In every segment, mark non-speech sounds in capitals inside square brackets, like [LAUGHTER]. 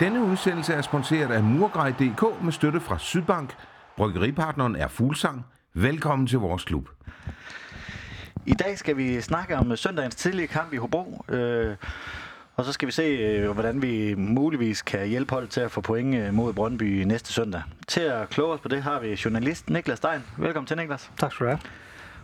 Denne udsendelse er sponsoreret af Murgrej.dk med støtte fra Sydbank. Bryggeripartneren er Fuglsang. Velkommen til vores klub. I dag skal vi snakke om søndagens tidlige kamp i Hobro. Øh, og så skal vi se, øh, hvordan vi muligvis kan hjælpe holdet til at få point øh, mod Brøndby næste søndag. Til at kloge os på det har vi journalist Niklas Stein. Velkommen til, Niklas. Tak skal du have.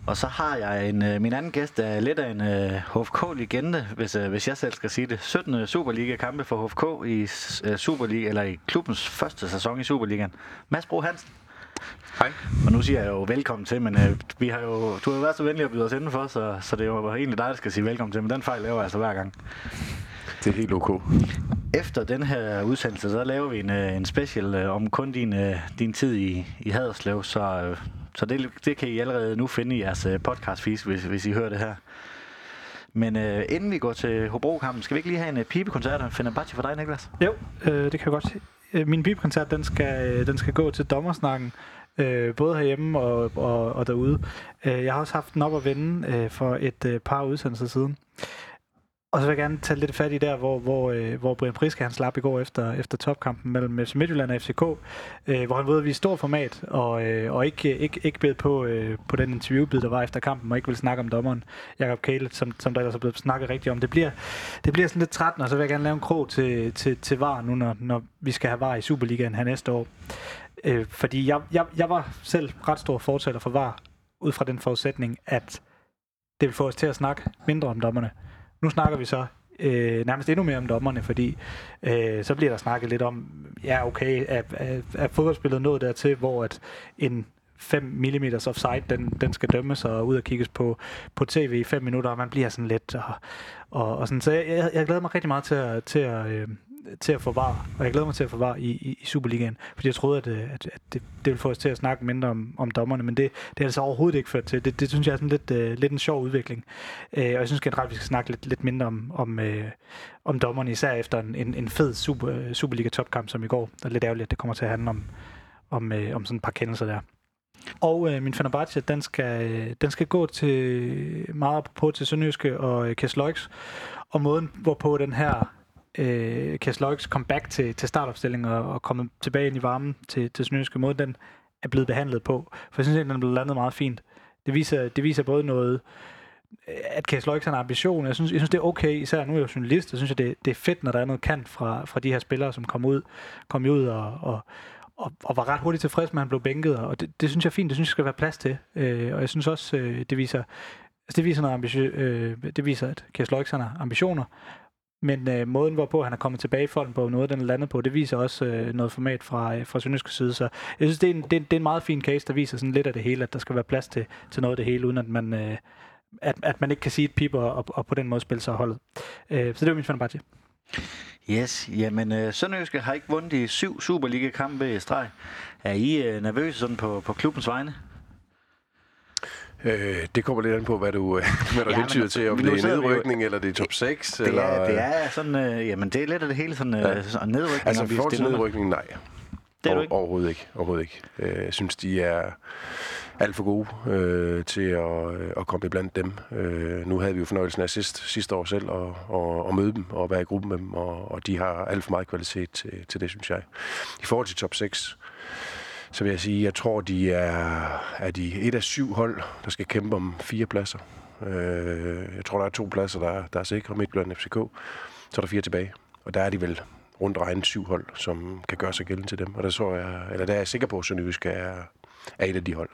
Og så har jeg en, øh, min anden gæst, der er lidt af en uh, HFK-legende, hvis, uh, hvis jeg selv skal sige det. 17. Superliga-kampe for HFK i uh, Superliga, eller i klubbens første sæson i Superligaen. Mads Bro Hansen. Hej. Og nu siger jeg jo velkommen til, men uh, vi har jo, du har jo været så venlig at byde os indenfor, så, så det er jo egentlig dig, der skal sige velkommen til, men den fejl laver jeg altså hver gang. Det er helt ok. Efter den her udsendelse, så laver vi en, en special om kun din, din tid i, i Haderslev, så, så det, det kan I allerede nu finde i jeres øh, podcast feed, hvis, hvis I hører det her. Men øh, inden vi går til Hobro-kampen, skal vi ikke lige have en øh, pibekoncert af en for dig, Niklas? Jo, øh, det kan jeg godt. Øh, min pibekoncert, den skal, øh, den skal gå til dommersnakken, øh, både herhjemme og, og, og derude. Jeg har også haft den op at vende øh, for et øh, par udsendelser siden. Og så vil jeg gerne tage lidt fat i der, hvor, hvor, øh, hvor Brian Priske han slap i går efter, efter topkampen mellem FC Midtjylland og FCK, øh, hvor han ved at vise stor format, og, øh, og ikke, ikke, ikke bed på, øh, på den interviewbid, der var efter kampen, og ikke vil snakke om dommeren, Jakob Kæle, som, som der ellers er blevet snakket rigtigt om. Det bliver, det bliver sådan lidt træt, og så vil jeg gerne lave en krog til, til, til VAR nu, når, når vi skal have VAR i Superligaen her næste år. Øh, fordi jeg, jeg, jeg var selv ret stor fortaler for VAR, ud fra den forudsætning, at det vil få os til at snakke mindre om dommerne. Nu snakker vi så øh, nærmest endnu mere om dommerne, fordi øh, så bliver der snakket lidt om, ja okay, er, er, er fodboldspillet nået dertil, hvor at en 5 mm offside, den, den skal dømmes og ud og kigges på, på tv i 5 minutter, og man bliver sådan lidt, og, og, og sådan, så jeg, jeg, jeg glæder mig rigtig meget til at, til at, øh, til at forvare, og jeg glæder mig til at forvare i, i, i Superligaen, fordi jeg troede, at, øh, at, at det, det ville få os til at snakke mindre om, om dommerne, men det, det er altså overhovedet ikke ført til. Det, det synes jeg er sådan lidt, uh, lidt en sjov udvikling, uh, og jeg synes generelt, vi skal snakke lidt, lidt mindre om, om, uh, om dommerne, især efter en, en, en fed super, Superliga-topkamp som i går. Det er lidt ærgerligt, at det kommer til at handle om, om, uh, om sådan et par kendelser der. Og øh, min Fenerbahce, den skal, den skal gå til meget på til Sønderjyske og øh, Kesloix. Og måden, hvorpå den her øh, Kasloiks comeback til, til startopstillingen og, og komme tilbage ind i varmen til, til Sønderjyske måde, den er blevet behandlet på. For jeg synes, egentlig, den er blevet landet meget fint. Det viser, det viser både noget, at Case har en ambition. Jeg synes, jeg synes, det er okay, især nu er jeg journalist, jeg synes, det, det er fedt, når der er noget kant fra, fra de her spillere, som kommer ud, kom ud og, og, og, og var ret hurtigt tilfreds med, at han blev bænket, og det, det synes jeg er fint, det synes jeg skal være plads til. Øh, og jeg synes også, øh, det viser, altså det viser noget ambitiø, øh, det viser, at Case har ambitioner, men øh, måden, hvorpå han er kommet tilbage i folden på, noget den er landet på, det viser også øh, noget format fra, øh, fra Sønderjyske side. Så jeg synes, det er, en, det, er, det er en meget fin case, der viser sådan lidt af det hele, at der skal være plads til, til noget af det hele, uden at man, øh, at, at man ikke kan sige et pip og, og, og på den måde spille sig holdet. Øh, så det var min Fenerbahce. Yes, jamen øh, Sønderjyske har ikke vundet i syv Superliga-kampe i streg. Er I øh, nervøse sådan på, på klubbens vegne? Øh, det kommer lidt an på, hvad du, [LAUGHS] hvad du ja, hentyder til, om det er nedrykning, jo, eller det er top 6. Det, eller, er, det er sådan, øh, jamen det er lidt af det hele sådan, øh, ja. sådan nedrykning. Altså i forhold til nedrykning, nej. Det er du ikke? Overhovedet ikke. Overhovedet ikke. Øh, jeg synes, de er alt for gode øh, til at, øh, at komme blandt dem. Øh, nu havde vi jo fornøjelsen af sidst, sidste år selv at, at, at møde dem og være i gruppen med dem, og, og de har alt for meget kvalitet til, til det, synes jeg. I forhold til top 6, så vil jeg sige, jeg tror, de er, er de et af syv hold, der skal kæmpe om fire pladser. Øh, jeg tror, der er to pladser, der, der er sikre, Midtjylland FCK. Så er der fire tilbage. Og der er de vel rundt regnet syv hold, som kan gøre sig gældende til dem. Og der, så jeg, eller der er jeg sikker på, at Sønderjysk er, er et af de hold.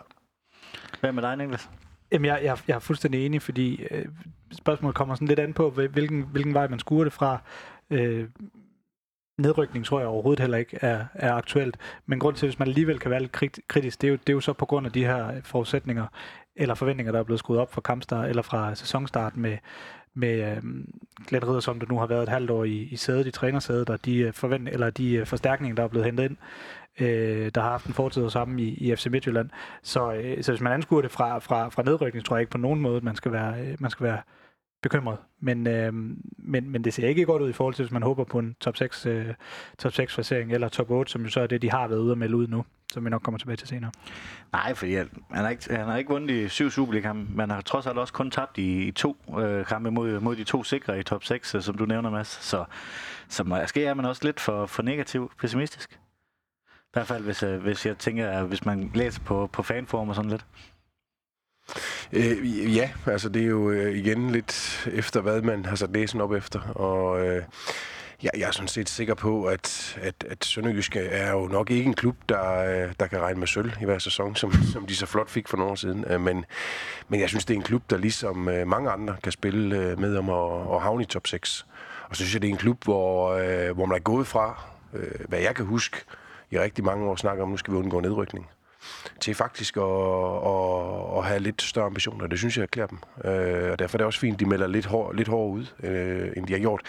Hvad med dig, Niklas? Jamen, jeg, jeg, jeg er fuldstændig enig, fordi øh, spørgsmålet kommer sådan lidt an på, hvilken, hvilken vej man skuer det fra. Øh, nedrykning tror jeg overhovedet heller ikke er, er aktuelt. Men grund til, hvis man alligevel kan være lidt kritisk, det er, jo, det er jo så på grund af de her forudsætninger eller forventninger, der er blevet skruet op fra kampstart eller fra sæsonstart med, med øhm, Glenn Ridder, som det nu har været et halvt år i, i sædet, i trænersædet, og de, øh, forvent, eller de øh, forstærkninger, der er blevet hentet ind, øh, der har haft en fortid sammen i, i FC Midtjylland. Så, øh, så hvis man anskuer det fra, fra, fra nedrykning, tror jeg ikke på nogen måde, at man skal være, øh, man skal være bekymret. Men, øh, men, men det ser ikke godt ud i forhold til, hvis man håber på en top 6, øh, top 6 placering eller top 8, som jo så er det, de har været ude og melde ud nu. som vi nok kommer tilbage til senere. Nej, fordi han har ikke, han har ikke vundet i syv Superliga-kampe, men har trods alt også kun tabt i, i to øh, kampe mod, mod de to sikre i top 6, øh, som du nævner, Mads. Så, så måske er man også lidt for, for negativ pessimistisk. I hvert fald, hvis, øh, hvis jeg tænker, hvis man læser på, på fanform og sådan lidt. Øh, ja, altså det er jo øh, igen lidt efter, hvad man har sat læsen op efter. Og øh, jeg, jeg er sådan set sikker på, at, at, at Sønderjyske er jo nok ikke en klub, der, øh, der kan regne med sølv i hver sæson, som, som de så flot fik for nogle år siden. Øh, men, men jeg synes, det er en klub, der ligesom øh, mange andre kan spille med om at, at havne i top 6. Og så synes jeg, det er en klub, hvor, hvor man er gået fra, hvad jeg kan huske, i rigtig mange år snakker om, nu skal vi undgå nedrykning til faktisk at, at, at have lidt større ambitioner. Det synes jeg klæder dem. Øh, og derfor er det også fint, at de melder lidt, hår, lidt hårdere ud, øh, end de har gjort.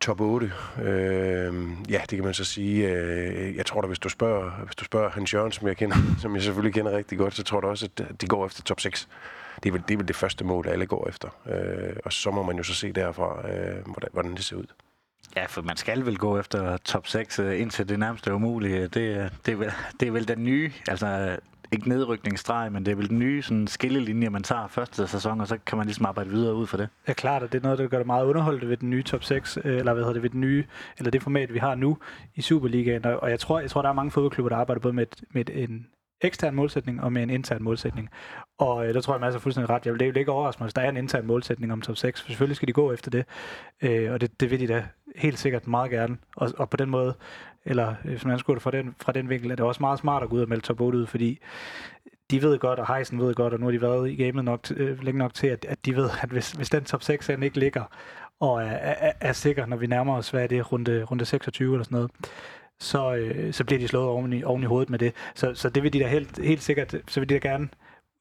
Top 8. Øh, ja, det kan man så sige. Øh, jeg tror da, hvis du spørger, hvis du spørger Hans Jørgen, som jeg kender, [LAUGHS] som jeg selvfølgelig kender rigtig godt, så tror jeg også, at de går efter top 6. Det er vel det, er vel det første mål, alle går efter. Øh, og så må man jo så se derfra, øh, hvordan, hvordan det ser ud. Ja, for man skal vel gå efter top 6, øh, indtil det nærmest er umuligt. Øh, det, øh, det, er vel, det er vel den nye, altså ikke nedrykningsstreg, men det er vel den nye sådan, skillelinje, man tager første sæson, og så kan man ligesom arbejde videre ud for det. Ja, klart, og det er noget, der gør det meget underholdende ved den nye top 6, eller hvad hedder det, ved den nye, eller det format, vi har nu i Superligaen, og jeg tror, jeg tror der er mange fodboldklubber, der arbejder både med, et, med en ekstern målsætning og med en intern målsætning. Og øh, der tror jeg, at er fuldstændig ret. Jeg vil ikke, ikke overraske mig, hvis der er en intern målsætning om top 6. For selvfølgelig skal de gå efter det. Øh, og det, det vil de da helt sikkert meget gerne. Og, og på den måde, eller øh, hvis man skulle det fra den, fra den vinkel, er det også meget smart at gå ud og melde top 8 ud, fordi de ved godt, og Heisen ved godt, og nu har de været i gamet nok, øh, længe nok til, at, at de ved, at hvis, hvis den top 6 ikke ligger, og er, er, er sikker, når vi nærmer os, hvad er det, runde, runde 26 eller sådan noget, så, øh, så bliver de slået oven i, oven i hovedet med det. Så, så det vil de da helt, helt sikkert, så vil de da gerne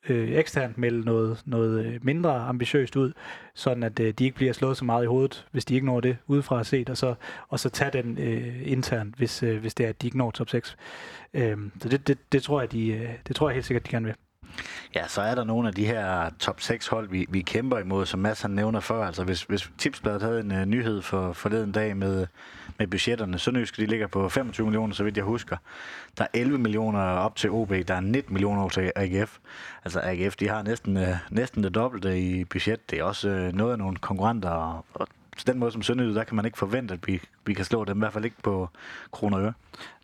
øh, eksternt melde noget, noget øh, mindre ambitiøst ud, sådan at øh, de ikke bliver slået så meget i hovedet, hvis de ikke når det udefra set, og så, og så tage den øh, internt, hvis, øh, hvis det er, at de ikke når top 6. Øh, så det, det, det, tror jeg, de, øh, det tror jeg helt sikkert, de gerne vil. Ja, så er der nogle af de her top 6 hold, vi, vi kæmper imod, som Mads han nævner før. Altså hvis, hvis Tipsbladet havde en uh, nyhed for forleden dag med, med budgetterne, så nu de ligger på 25 millioner, så vidt jeg husker. Der er 11 millioner op til OB, der er 19 millioner op til AGF. Altså AGF, de har næsten, uh, næsten det dobbelte i budget. Det er også uh, noget af nogle konkurrenter, og, og den måde som Sønderjyde, der kan man ikke forvente, at vi, vi kan slå dem, i hvert fald ikke på kroner og øre.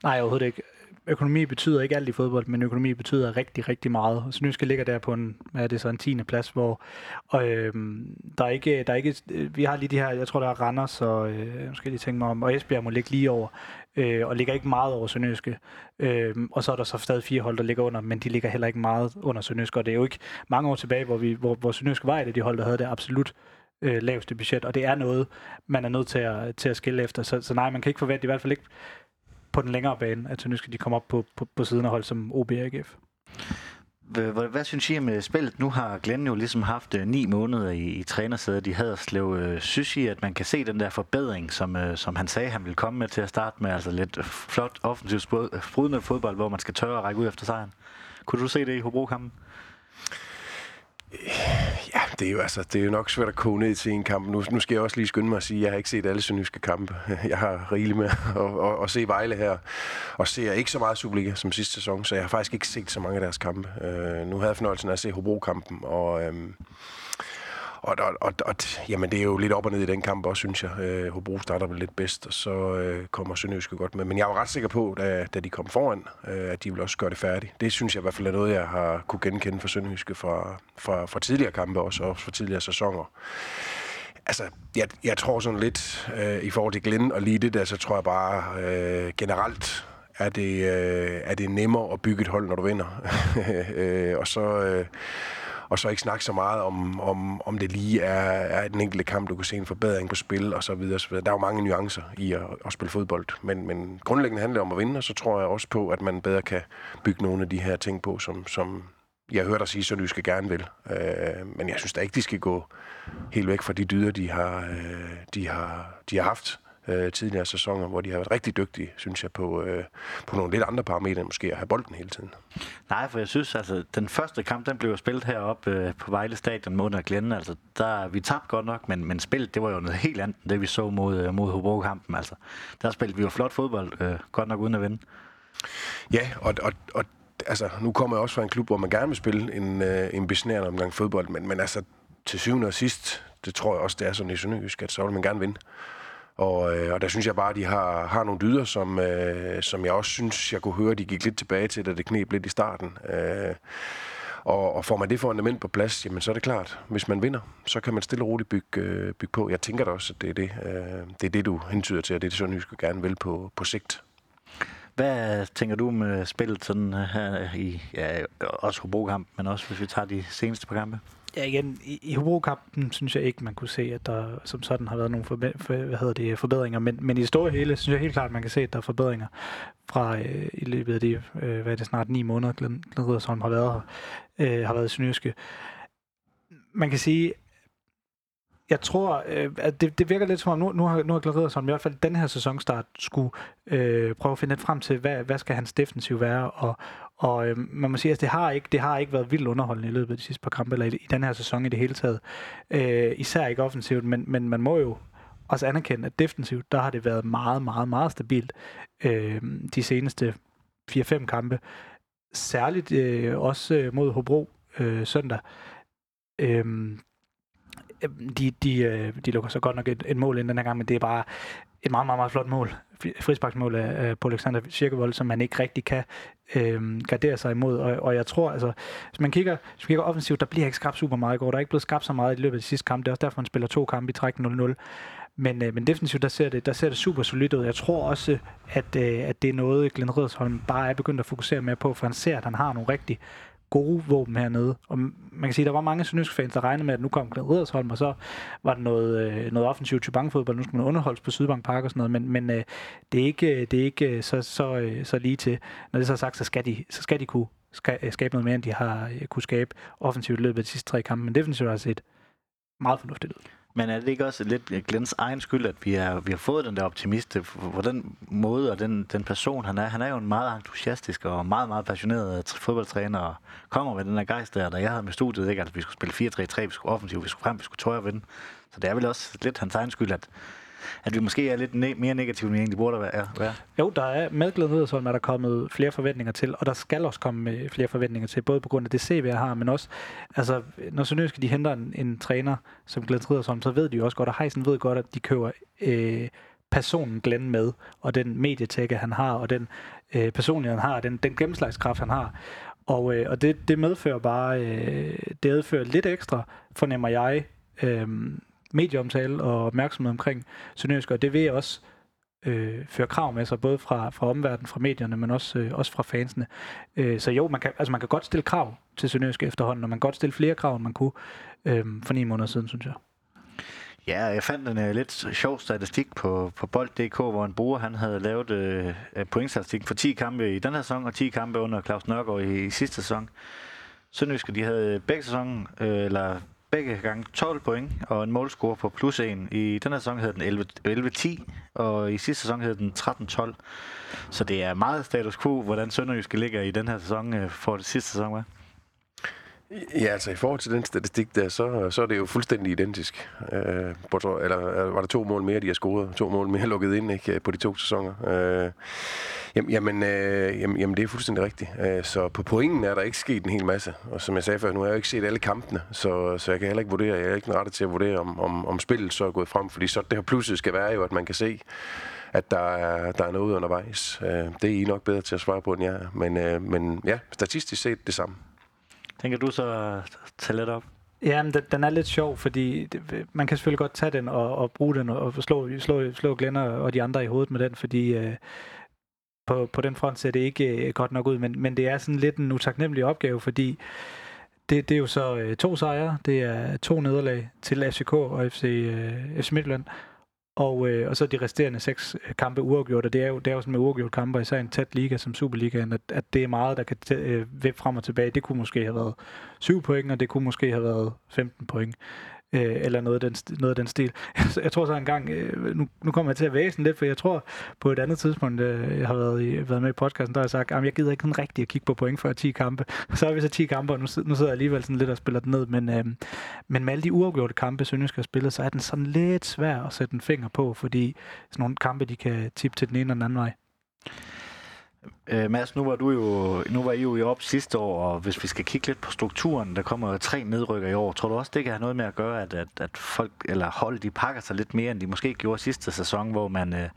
Nej, overhovedet ikke økonomi betyder ikke alt i fodbold, men økonomi betyder rigtig, rigtig meget. Så nu skal ligge der på en, hvad er det så, en tiende plads, hvor og, øhm, der, er ikke, der er ikke, øh, vi har lige de her, jeg tror der er Randers, og øh, nu skal jeg lige tænke mig om, og Esbjerg må ligge lige over, øh, og ligger ikke meget over Sønderjyske. Øh, og så er der så stadig fire hold, der ligger under, men de ligger heller ikke meget under Sønderjyske, og det er jo ikke mange år tilbage, hvor, vi, hvor, hvor Sønderjyske var et af de hold, der havde det absolut øh, laveste budget, og det er noget, man er nødt til at, til at skille efter. Så, så nej, man kan ikke forvente, i hvert fald ikke på den længere bane, at nu de kommer op på, på, på siden af hold som OB og AGF. Hvad, hvad synes I med øh, spillet? Nu har Glenn jo ligesom haft uh, ni måneder i, i trænersædet i Haderslev. Uh, synes I, at man kan se den der forbedring, som, som han sagde, han ville komme med til at starte med? Altså lidt flot offensivt sprudende fodbold, hvor man skal tørre at række ud efter sejren. Kunne du se det i Hobro-kampen? Ja, det er jo altså, det er jo nok svært at koge ned til en kamp. Nu, nu skal jeg også lige skynde mig at sige, at jeg har ikke set alle sønderjyske kampe. [LAUGHS] Jeg har rigeligt med at, at, at, se Vejle her, og ser ikke så meget Superliga som sidste sæson, så jeg har faktisk ikke set så mange af deres kampe. Uh, nu havde jeg fornøjelsen af at se Hobro-kampen, og... Um, og, og, og, og jamen, det er jo lidt op og ned i den kamp også, synes jeg. Øh, Hobro starter vel lidt bedst, og så øh, kommer Sønderjyske godt med. Men jeg var ret sikker på, da, da de kom foran, øh, at de vil også gøre det færdigt. Det synes jeg i hvert fald er noget, jeg har kunne genkende for Sønderjyske fra, fra, fra tidligere kampe også, og fra tidligere sæsoner. Altså, jeg, jeg tror sådan lidt, øh, i forhold til Glenn og lige det der, så tror jeg bare øh, generelt, er det, øh, er det nemmere at bygge et hold, når du vinder. [LAUGHS] øh, og så... Øh, og så ikke snakke så meget om, om, om det lige er, er den enkelte kamp, du kan se en forbedring på spil og så videre. Så videre. Der er jo mange nuancer i at, at spille fodbold, men, men grundlæggende handler det om at vinde, og så tror jeg også på, at man bedre kan bygge nogle af de her ting på, som, som jeg hører dig sige, så du skal gerne vil. Øh, men jeg synes da ikke, de skal gå helt væk fra de dyder, de har, øh, de har, de har haft øh, tidligere sæsoner, hvor de har været rigtig dygtige, synes jeg, på, øh, på nogle lidt andre parametre, måske at have bolden hele tiden. Nej, for jeg synes, altså, den første kamp, den blev spillet heroppe øh, på Vejle Stadion mod Glenn. Altså, der, vi tabte godt nok, men, men spillet, det var jo noget helt andet, det vi så mod, øh, mod Hobro-kampen. Altså, der spillede vi jo flot fodbold, øh, godt nok uden at vinde. Ja, og, og, og altså, nu kommer jeg også fra en klub, hvor man gerne vil spille en, øh, en besnærende omgang fodbold, men, men altså, til syvende og sidst, det tror jeg også, det er sådan i Sønderjysk, at så vil man gerne vinde. Og, øh, og der synes jeg bare, at de har, har nogle dyder, som, øh, som jeg også synes, jeg kunne høre, de gik lidt tilbage til, da det knep lidt i starten. Øh, og, og får man det fundament på plads, jamen så er det klart, hvis man vinder, så kan man stille og roligt bygge, øh, bygge på. Jeg tænker da også, at det er det, øh, det, er det du hentyder til, og det er det, Sønderjysk gerne vil på, på sigt. Hvad tænker du med spillet sådan her i, ja, også Hobro-kamp, men også hvis vi tager de seneste par kampe? Ja, igen, i, i Hobro-kampen synes jeg ikke, man kunne se, at der som sådan har været nogle forbe- for, hvad hedder det, forbedringer. Men, men i det store hele synes jeg helt klart, at man kan se, at der er forbedringer fra øh, i løbet af de, øh, hvad er det, snart ni måneder, Glenn, Glenn Riddersholm har været her, øh, har været i Sønderjyske. Man kan sige, jeg tror, øh, at det, det virker lidt som om, nu, nu har, nu har Glenn som i hvert fald den her sæsonstart skulle øh, prøve at finde lidt frem til, hvad, hvad skal hans defensiv være, og, og øh, man må sige, at det har, ikke, det har ikke været vildt underholdende i løbet af de sidste par kampe, eller i, i den her sæson i det hele taget. Øh, især ikke offensivt, men, men man må jo også anerkende, at defensivt, der har det været meget, meget, meget stabilt øh, de seneste 4-5 kampe. Særligt øh, også øh, mod Hobro øh, søndag. Øh, de, de, øh, de lukker så godt nok et, et mål ind den her gang, men det er bare et meget, meget, meget flot mål. Frisbaksmål af, på Alexander Kirkevold, som man ikke rigtig kan øh, gardere sig imod. Og, og jeg tror, altså, hvis man kigger, hvis man kigger offensivt, der bliver ikke skabt super meget i går. Der er ikke blevet skabt så meget i løbet af de sidste kampe. Det er også derfor, man spiller to kampe i træk 0-0. Men, øh, men defensivt, der ser, det, der ser det super solidt ud. Jeg tror også, at, øh, at det er noget, Glenn Riddersholm bare er begyndt at fokusere mere på, for han ser, at han har nogle rigtig gode våben hernede. Og man kan sige, at der var mange sønderjyske fans, der regnede med, at nu kom Glenn Edersholm, og så var der noget, øh, noget offensivt til bankfodbold. Nu skulle man underholdes på Sydbank Park og sådan noget, men, men øh, det er ikke, øh, det er ikke så, så, så lige til. Når det så er sagt, så skal de, så skal de kunne skabe noget mere, end de har kunne skabe offensivt i løbet af de sidste tre kampe. Men defensivt har set meget fornuftigt ud. Men er det ikke også lidt Glens egen skyld, at vi, er, vi har fået den der optimist på den måde, og den, den person han er? Han er jo en meget entusiastisk og meget, meget passioneret fodboldtræner, og kommer med den der gejst der, der jeg havde med studiet, ikke? at vi skulle spille 4-3-3, vi skulle offensivt, vi skulle frem, vi skulle tøje og vinde. Så det er vel også lidt hans egen skyld, at, at vi måske er lidt ne- mere negative, end vi egentlig burde være. Jo, der er med Glenn Riddersholm er der kommet flere forventninger til, og der skal også komme øh, flere forventninger til, både på grund af det CV, jeg har, men også, altså, når Sønderjyske de henter en, en træner som Glenn Riddersholm, så ved de jo også godt, og Heisen ved godt, at de køber øh, personen Glenn med, og den medietække, han har, og den øh, personlighed, han har, og den, den gennemslagskraft, han har. Og, øh, og det, det medfører bare, øh, det medfører lidt ekstra, fornemmer jeg, øh, medieomtale og opmærksomhed omkring Sønderjysk, og det vil også øh, føre krav med sig, både fra, fra omverdenen, fra medierne, men også, øh, også fra fansene. Øh, så jo, man kan, altså man kan godt stille krav til Sønderjysk efterhånden, og man kan godt stille flere krav, end man kunne øh, for ni måneder siden, synes jeg. Ja, jeg fandt en uh, lidt sjov statistik på, på bold.dk, hvor en bruger han havde lavet uh, pointstatistik for 10 kampe i den her sæson, og 10 kampe under Claus Nørgaard i, i sidste sæson. Sønderjyske, de havde begge sæson, uh, øh, eller begge gange 12 point og en målscore på plus 1. I den her sæson hed den 11-10, og i sidste sæson hed den 13-12. Så det er meget status quo, hvordan Sønderjyske ligger i den her sæson øh, for det sidste sæson, hvad? Ja, altså i forhold til den statistik der, så, så er det jo fuldstændig identisk. Øh, på, eller øh, var der to mål mere, de har scoret? To mål mere [LAUGHS] lukket ind ikke, øh, på de to sæsoner. Øh, jamen, jamen, øh, jamen, jamen, det er fuldstændig rigtigt. Øh, så på pointen er der ikke sket en hel masse. Og som jeg sagde før, nu har jeg jo ikke set alle kampene, så, så jeg kan heller ikke vurdere, jeg er ikke rette til at vurdere, om, om, om spillet så er gået frem. Fordi så det her plusset skal være jo, at man kan se, at der er, der er noget undervejs. Øh, det er I nok bedre til at svare på, end jeg er. Men, øh, men ja, statistisk set det samme. Tænker du så tage lidt op? Ja, men den er lidt sjov, fordi det, man kan selvfølgelig godt tage den og, og bruge den og, og slå, slå, slå Glenn og de andre i hovedet med den, fordi øh, på, på den front ser det ikke øh, godt nok ud, men, men det er sådan lidt en utaknemmelig opgave, fordi det, det er jo så øh, to sejre, det er to nederlag til FCK og FC, øh, FC Midtjylland, og, øh, og så de resterende seks øh, kampe uafgjort, og det er jo, det er jo sådan med uafgjort kampe, især en tæt liga som Superligaen, at, at det er meget, der kan t- øh, vippe frem og tilbage. Det kunne måske have været 7 point, og det kunne måske have været 15 point øh, eller noget af, den, noget af den stil. [LAUGHS] Altså, jeg tror så engang, øh, nu, nu kommer jeg til at væsen lidt, for jeg tror på et andet tidspunkt, øh, jeg har været, i, været med i podcasten, der har jeg sagt, at jeg gider ikke sådan rigtigt at kigge på point før 10 kampe. [LAUGHS] Så har vi så 10 kampe, og nu, nu sidder jeg alligevel sådan lidt og spiller den ned, men, øh, men med alle de uafgjorte kampe, Sønderjysk har spillet, så er den sådan lidt svær at sætte en finger på, fordi sådan nogle kampe, de kan tippe til den ene og den anden vej. Øh, Mads, nu var, du jo, nu var I jo i op sidste år, og hvis vi skal kigge lidt på strukturen, der kommer tre nedrykker i år. Tror du også, det kan have noget med at gøre, at, at, at folk eller hold, de pakker sig lidt mere, end de måske gjorde sidste sæson, hvor man... Øh,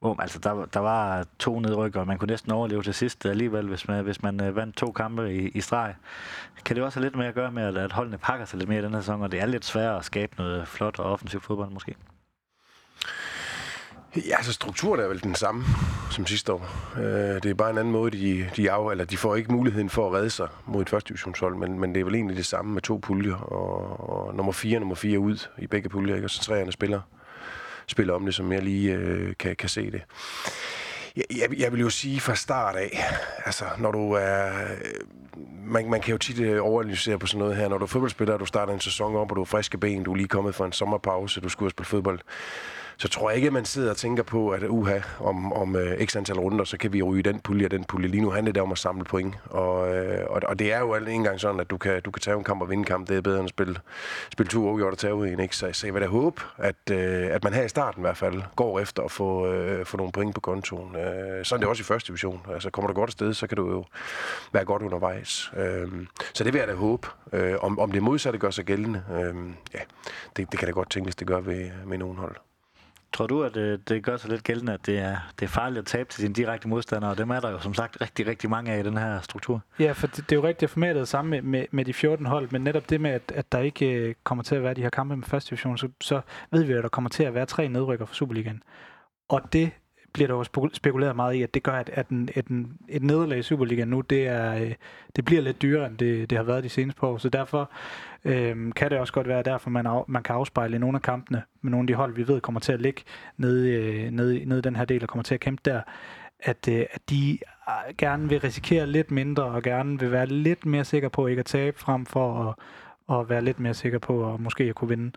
hvor, altså, der, der var to nedrykker, og man kunne næsten overleve til sidst alligevel, hvis man, hvis man øh, vandt to kampe i, i streg. Kan det også have lidt med at gøre med, at, at holdene pakker sig lidt mere i den her sæson, og det er lidt sværere at skabe noget flot og offensiv fodbold måske? Ja, altså strukturen er vel den samme som sidste år. Øh, det er bare en anden måde, de, de, af, eller de får ikke muligheden for at redde sig mod et første divisionshold, men, men det er vel egentlig det samme med to puljer, og, og nummer 4 og nummer 4 ud i begge puljer, ikke? og så træerne spiller, spiller om det, som jeg lige øh, kan, kan se det. Jeg, jeg, jeg vil jo sige fra start af, altså når du er... Øh, man, man kan jo tit øh, overanalysere på sådan noget her. Når du er fodboldspiller, og du starter en sæson op, og du er friske ben, du er lige kommet fra en sommerpause, du skulle spille fodbold, så tror jeg ikke, at man sidder og tænker på, at uha, om, om øh, x antal runder, så kan vi ryge den pulje og den pulje. Lige nu handler det om at samle point. Og, øh, og, og det er jo alt en gang sådan, at du kan, du kan tage en kamp og vinde en kamp. Det er bedre end at spille, spille to uafgjort og tage ud en. Ikke? Så, så jeg vil da håbe, at, øh, at man her i starten i hvert fald går efter at få, øh, få nogle point på kontoen. Øh, sådan er det også i første division. Altså kommer du godt afsted, så kan du jo være godt undervejs. Øh, så det vil jeg da håbe. Øh, om, om det modsatte gør sig gældende, øh, ja, det, det kan da godt tænkes, det gør ved, med nogen hold. Tror du, at det, det gør sig lidt gældende, at det er, det er farligt at tabe til sine direkte modstandere, og dem er der jo som sagt rigtig, rigtig mange af i den her struktur? Ja, for det, det er jo rigtigt formatet sammen med, med, med de 14 hold, men netop det med, at, at der ikke øh, kommer til at være de her kampe med første division, så, så ved vi, at der kommer til at være tre nedrykker for Superligaen. Og det bliver der også spekuleret meget i, at det gør, at, at en, at en, et nederlag i Superligaen nu, det, er, øh, det bliver lidt dyrere, end det, det har været de seneste par år. Så derfor øh, kan det også godt være, derfor man, af, man kan afspejle nogle af kampene med nogle af de hold, vi ved kommer til at ligge nede, øh, nede, nede i den her del og kommer til at kæmpe der, at, øh, at de øh, gerne vil risikere lidt mindre og gerne vil være lidt mere sikre på ikke at tabe frem for at og være lidt mere sikker på at måske at kunne vinde.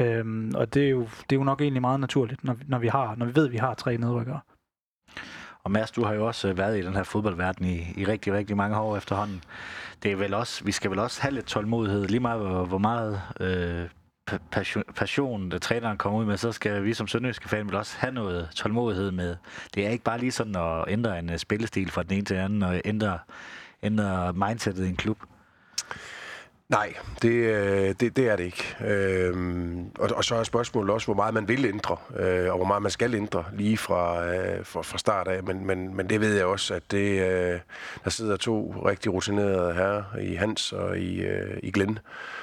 Øhm, og det er, jo, det er jo nok egentlig meget naturligt, når, når, vi, har, når vi ved, at vi har tre nedrykkere. Og Mads, du har jo også øh, været i den her fodboldverden i, i rigtig, rigtig mange år efterhånden. Det er vel også, vi skal vel også have lidt tålmodighed, lige meget hvor, hvor meget øh, passion, passion, der træneren kommer ud med, så skal vi som sønderjyske fan vel også have noget tålmodighed med. Det er ikke bare lige sådan at ændre en øh, spillestil fra den ene til den anden, og ændre, ændre mindsetet i en klub. Nej, det, øh, det, det er det ikke. Øhm, og, og så er spørgsmålet også, hvor meget man vil ændre, øh, og hvor meget man skal ændre lige fra, øh, fra, fra start af. Men, men, men det ved jeg også, at det, øh, der sidder to rigtig rutinerede her i Hans og i, øh, i Glenn,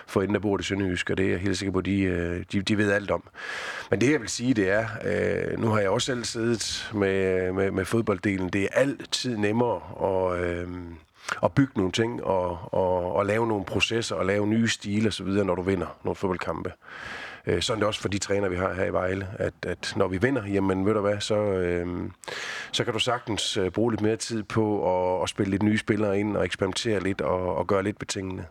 for inden der bor det Sønderjysk, og det er jeg helt sikker på, at de, øh, de, de ved alt om. Men det jeg vil sige, det er, øh, nu har jeg også selv siddet med, med, med fodbolddelen, det er altid nemmere at... Øh, at bygge nogle ting og, og, og lave nogle processer og lave nye stile osv., når du vinder nogle fodboldkampe. Øh, sådan er det også for de træner, vi har her i Vejle, at, at når vi vinder, jamen ved du hvad, så, øh, så kan du sagtens øh, bruge lidt mere tid på at, at spille lidt nye spillere ind og eksperimentere lidt og, og gøre lidt betingende.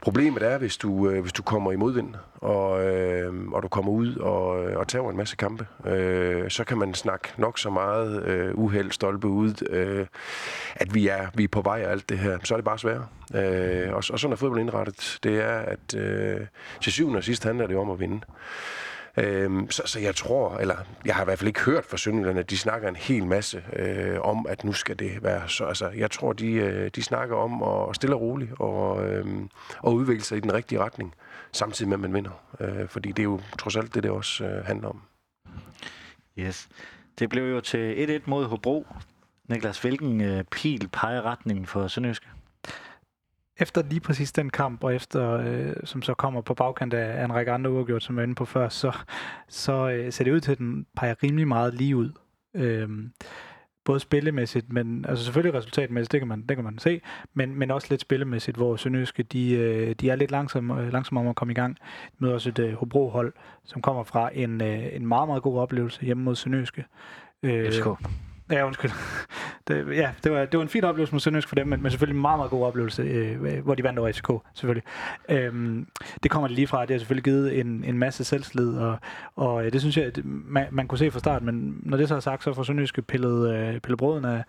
Problemet er, hvis du, øh, hvis du kommer i modvind, og, øh, og du kommer ud og, og tager en masse kampe, øh, så kan man snakke nok så meget øh, uheld, stolpe ud, øh, at vi er, vi er på vej af alt det her. Så er det bare svært. Øh, og, og sådan er fodbold indrettet. Det er, at øh, til syvende og sidst handler det om at vinde. Øhm, så, så jeg tror, eller jeg har i hvert fald ikke hørt fra Sønderjylland, at de snakker en hel masse øh, om, at nu skal det være så. Altså, jeg tror, de, øh, de snakker om at stille og roligt og, øh, og udvikle sig i den rigtige retning, samtidig med, at man vinder. Øh, fordi det er jo trods alt det, det også øh, handler om. Yes. Det blev jo til 1-1 mod Hobro. Niklas, hvilken øh, pil peger retningen for Sønderjyske? Efter lige præcis den kamp, og efter, øh, som så kommer på bagkant af, en række andre uafgjort, som jeg var inde på før, så, så øh, ser det ud til, at den peger rimelig meget lige ud. Øh, både spillemæssigt, men altså selvfølgelig resultatmæssigt, det kan man, det kan man se, men, men også lidt spillemæssigt, hvor Sønderjyske, de, øh, de er lidt langsomme, øh, langsomme om at komme i gang. møder også et øh, Hobro-hold, som kommer fra en, øh, en meget, meget god oplevelse hjemme mod Sønderjyske. Øh, FCK. Ja, undskyld. [LAUGHS] Det, ja, det var, det var en fin oplevelse med Sønderjysk for dem, men, men selvfølgelig en meget, meget god oplevelse, øh, hvor de vandt over FCK, selvfølgelig. Øhm, det kommer det lige fra, det har selvfølgelig givet en, en masse selvslid, og, og øh, det synes jeg, det, man, man kunne se fra start, men når det så er sagt, så får Sønderjysk pillet, øh, pillet brøden af,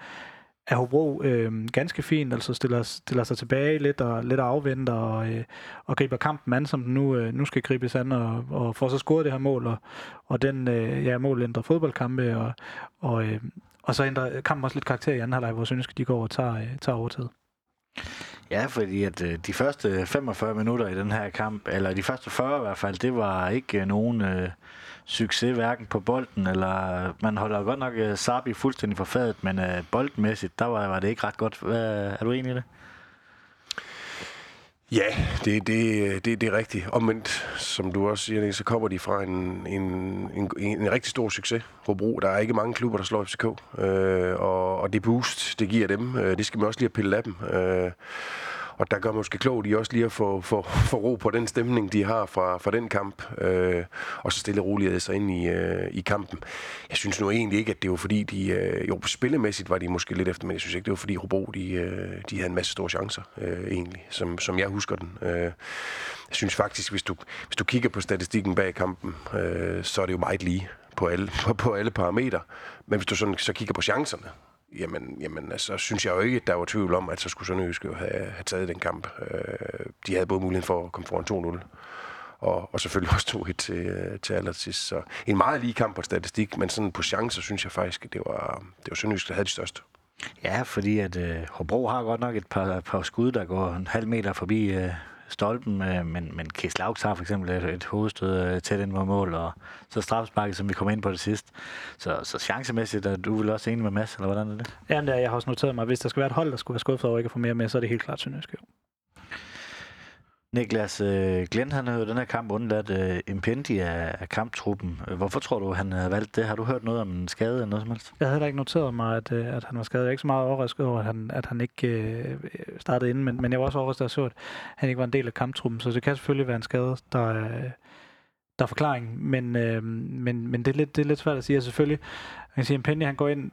af Hobro øh, ganske fint, altså stiller, stiller sig tilbage lidt og lidt afventer og, øh, og griber kampen an, som den nu, øh, nu skal gribes an og, og får så scoret det her mål, og, og den øh, ja, mål ændrer fodboldkampe, og, og, øh, og så ændrer kampen også lidt karakter i anden halvleg, hvor Sønderjyske de går og tager, øh, tager overtaget. Ja, fordi at øh, de første 45 minutter i den her kamp, eller de første 40 i hvert fald, det var ikke øh, nogen øh, succes hverken på bolden, eller man holder godt nok øh, Sabi fuldstændig for fadet, men øh, boldmæssigt, der var, var det ikke ret godt. Hvad, er du enig i det? Ja, det, det, det, det er rigtigt. Omvendt, som du også siger, så kommer de fra en, en, en, en rigtig stor succes. Hobro, der er ikke mange klubber, der slår FCK. Øh, og, og det boost, det giver dem, øh, det skal man også lige have pillet af dem. Øh, og der gør måske klogt i også lige at få, få, få ro på den stemning, de har fra, fra den kamp, øh, og så stille og roligt sig ind i, øh, i kampen. Jeg synes nu egentlig ikke, at det var fordi, de, øh, jo spillemæssigt var de måske lidt efter, men jeg synes ikke, det var fordi Hobro, de, øh, de havde en masse store chancer, øh, egentlig, som, som jeg husker den. Øh, jeg synes faktisk, hvis du, hvis du kigger på statistikken bag kampen, øh, så er det jo meget lige på alle, [LAUGHS] på, på alle parametre. Men hvis du sådan, så kigger på chancerne, jamen, jamen altså, synes jeg jo ikke, at der var tvivl om, at så skulle Sønderjysk jo have, have taget den kamp. Øh, de havde både muligheden for at komme foran 2-0, og, og selvfølgelig også 2-1 til, øh, til allersidst. Så en meget lige kamp på statistik, men sådan på chancer, synes jeg faktisk, at det var, det var Sønderjysk, der havde de største. Ja, fordi at øh, Hobro har godt nok et par, par skud, der går en halv meter forbi øh, stolpen, øh, men, men Kies Lauks har for eksempel et, et hovedstød øh, tæt ind mod mål, og så straffesparket, som vi kommer ind på det sidst. Så, så chancemæssigt er du vel også enig med Mads, eller hvordan er det? Ja, det jeg har også noteret mig, at hvis der skal være et hold, der skulle være skuffet over ikke at få mere med, så er det helt klart Sønderjysk. Niklas øh, Glenn, han har jo den her kamp undladt øh, Impendi af, af kamptruppen. Hvorfor tror du, han har valgt det? Har du hørt noget om en skade eller noget som helst? Jeg havde da ikke noteret mig, at, øh, at han var skadet. Jeg er ikke så meget overrasket over, at han, at han ikke øh, startede inden, men, men jeg var også overrasket, at jeg så, at han ikke var en del af kamptruppen. Så det kan selvfølgelig være en skade, der, øh, der er forklaring, men, øh, men, men det, er lidt, det er lidt svært at sige. Altså, selvfølgelig, man kan sige, at Impendi, han går ind,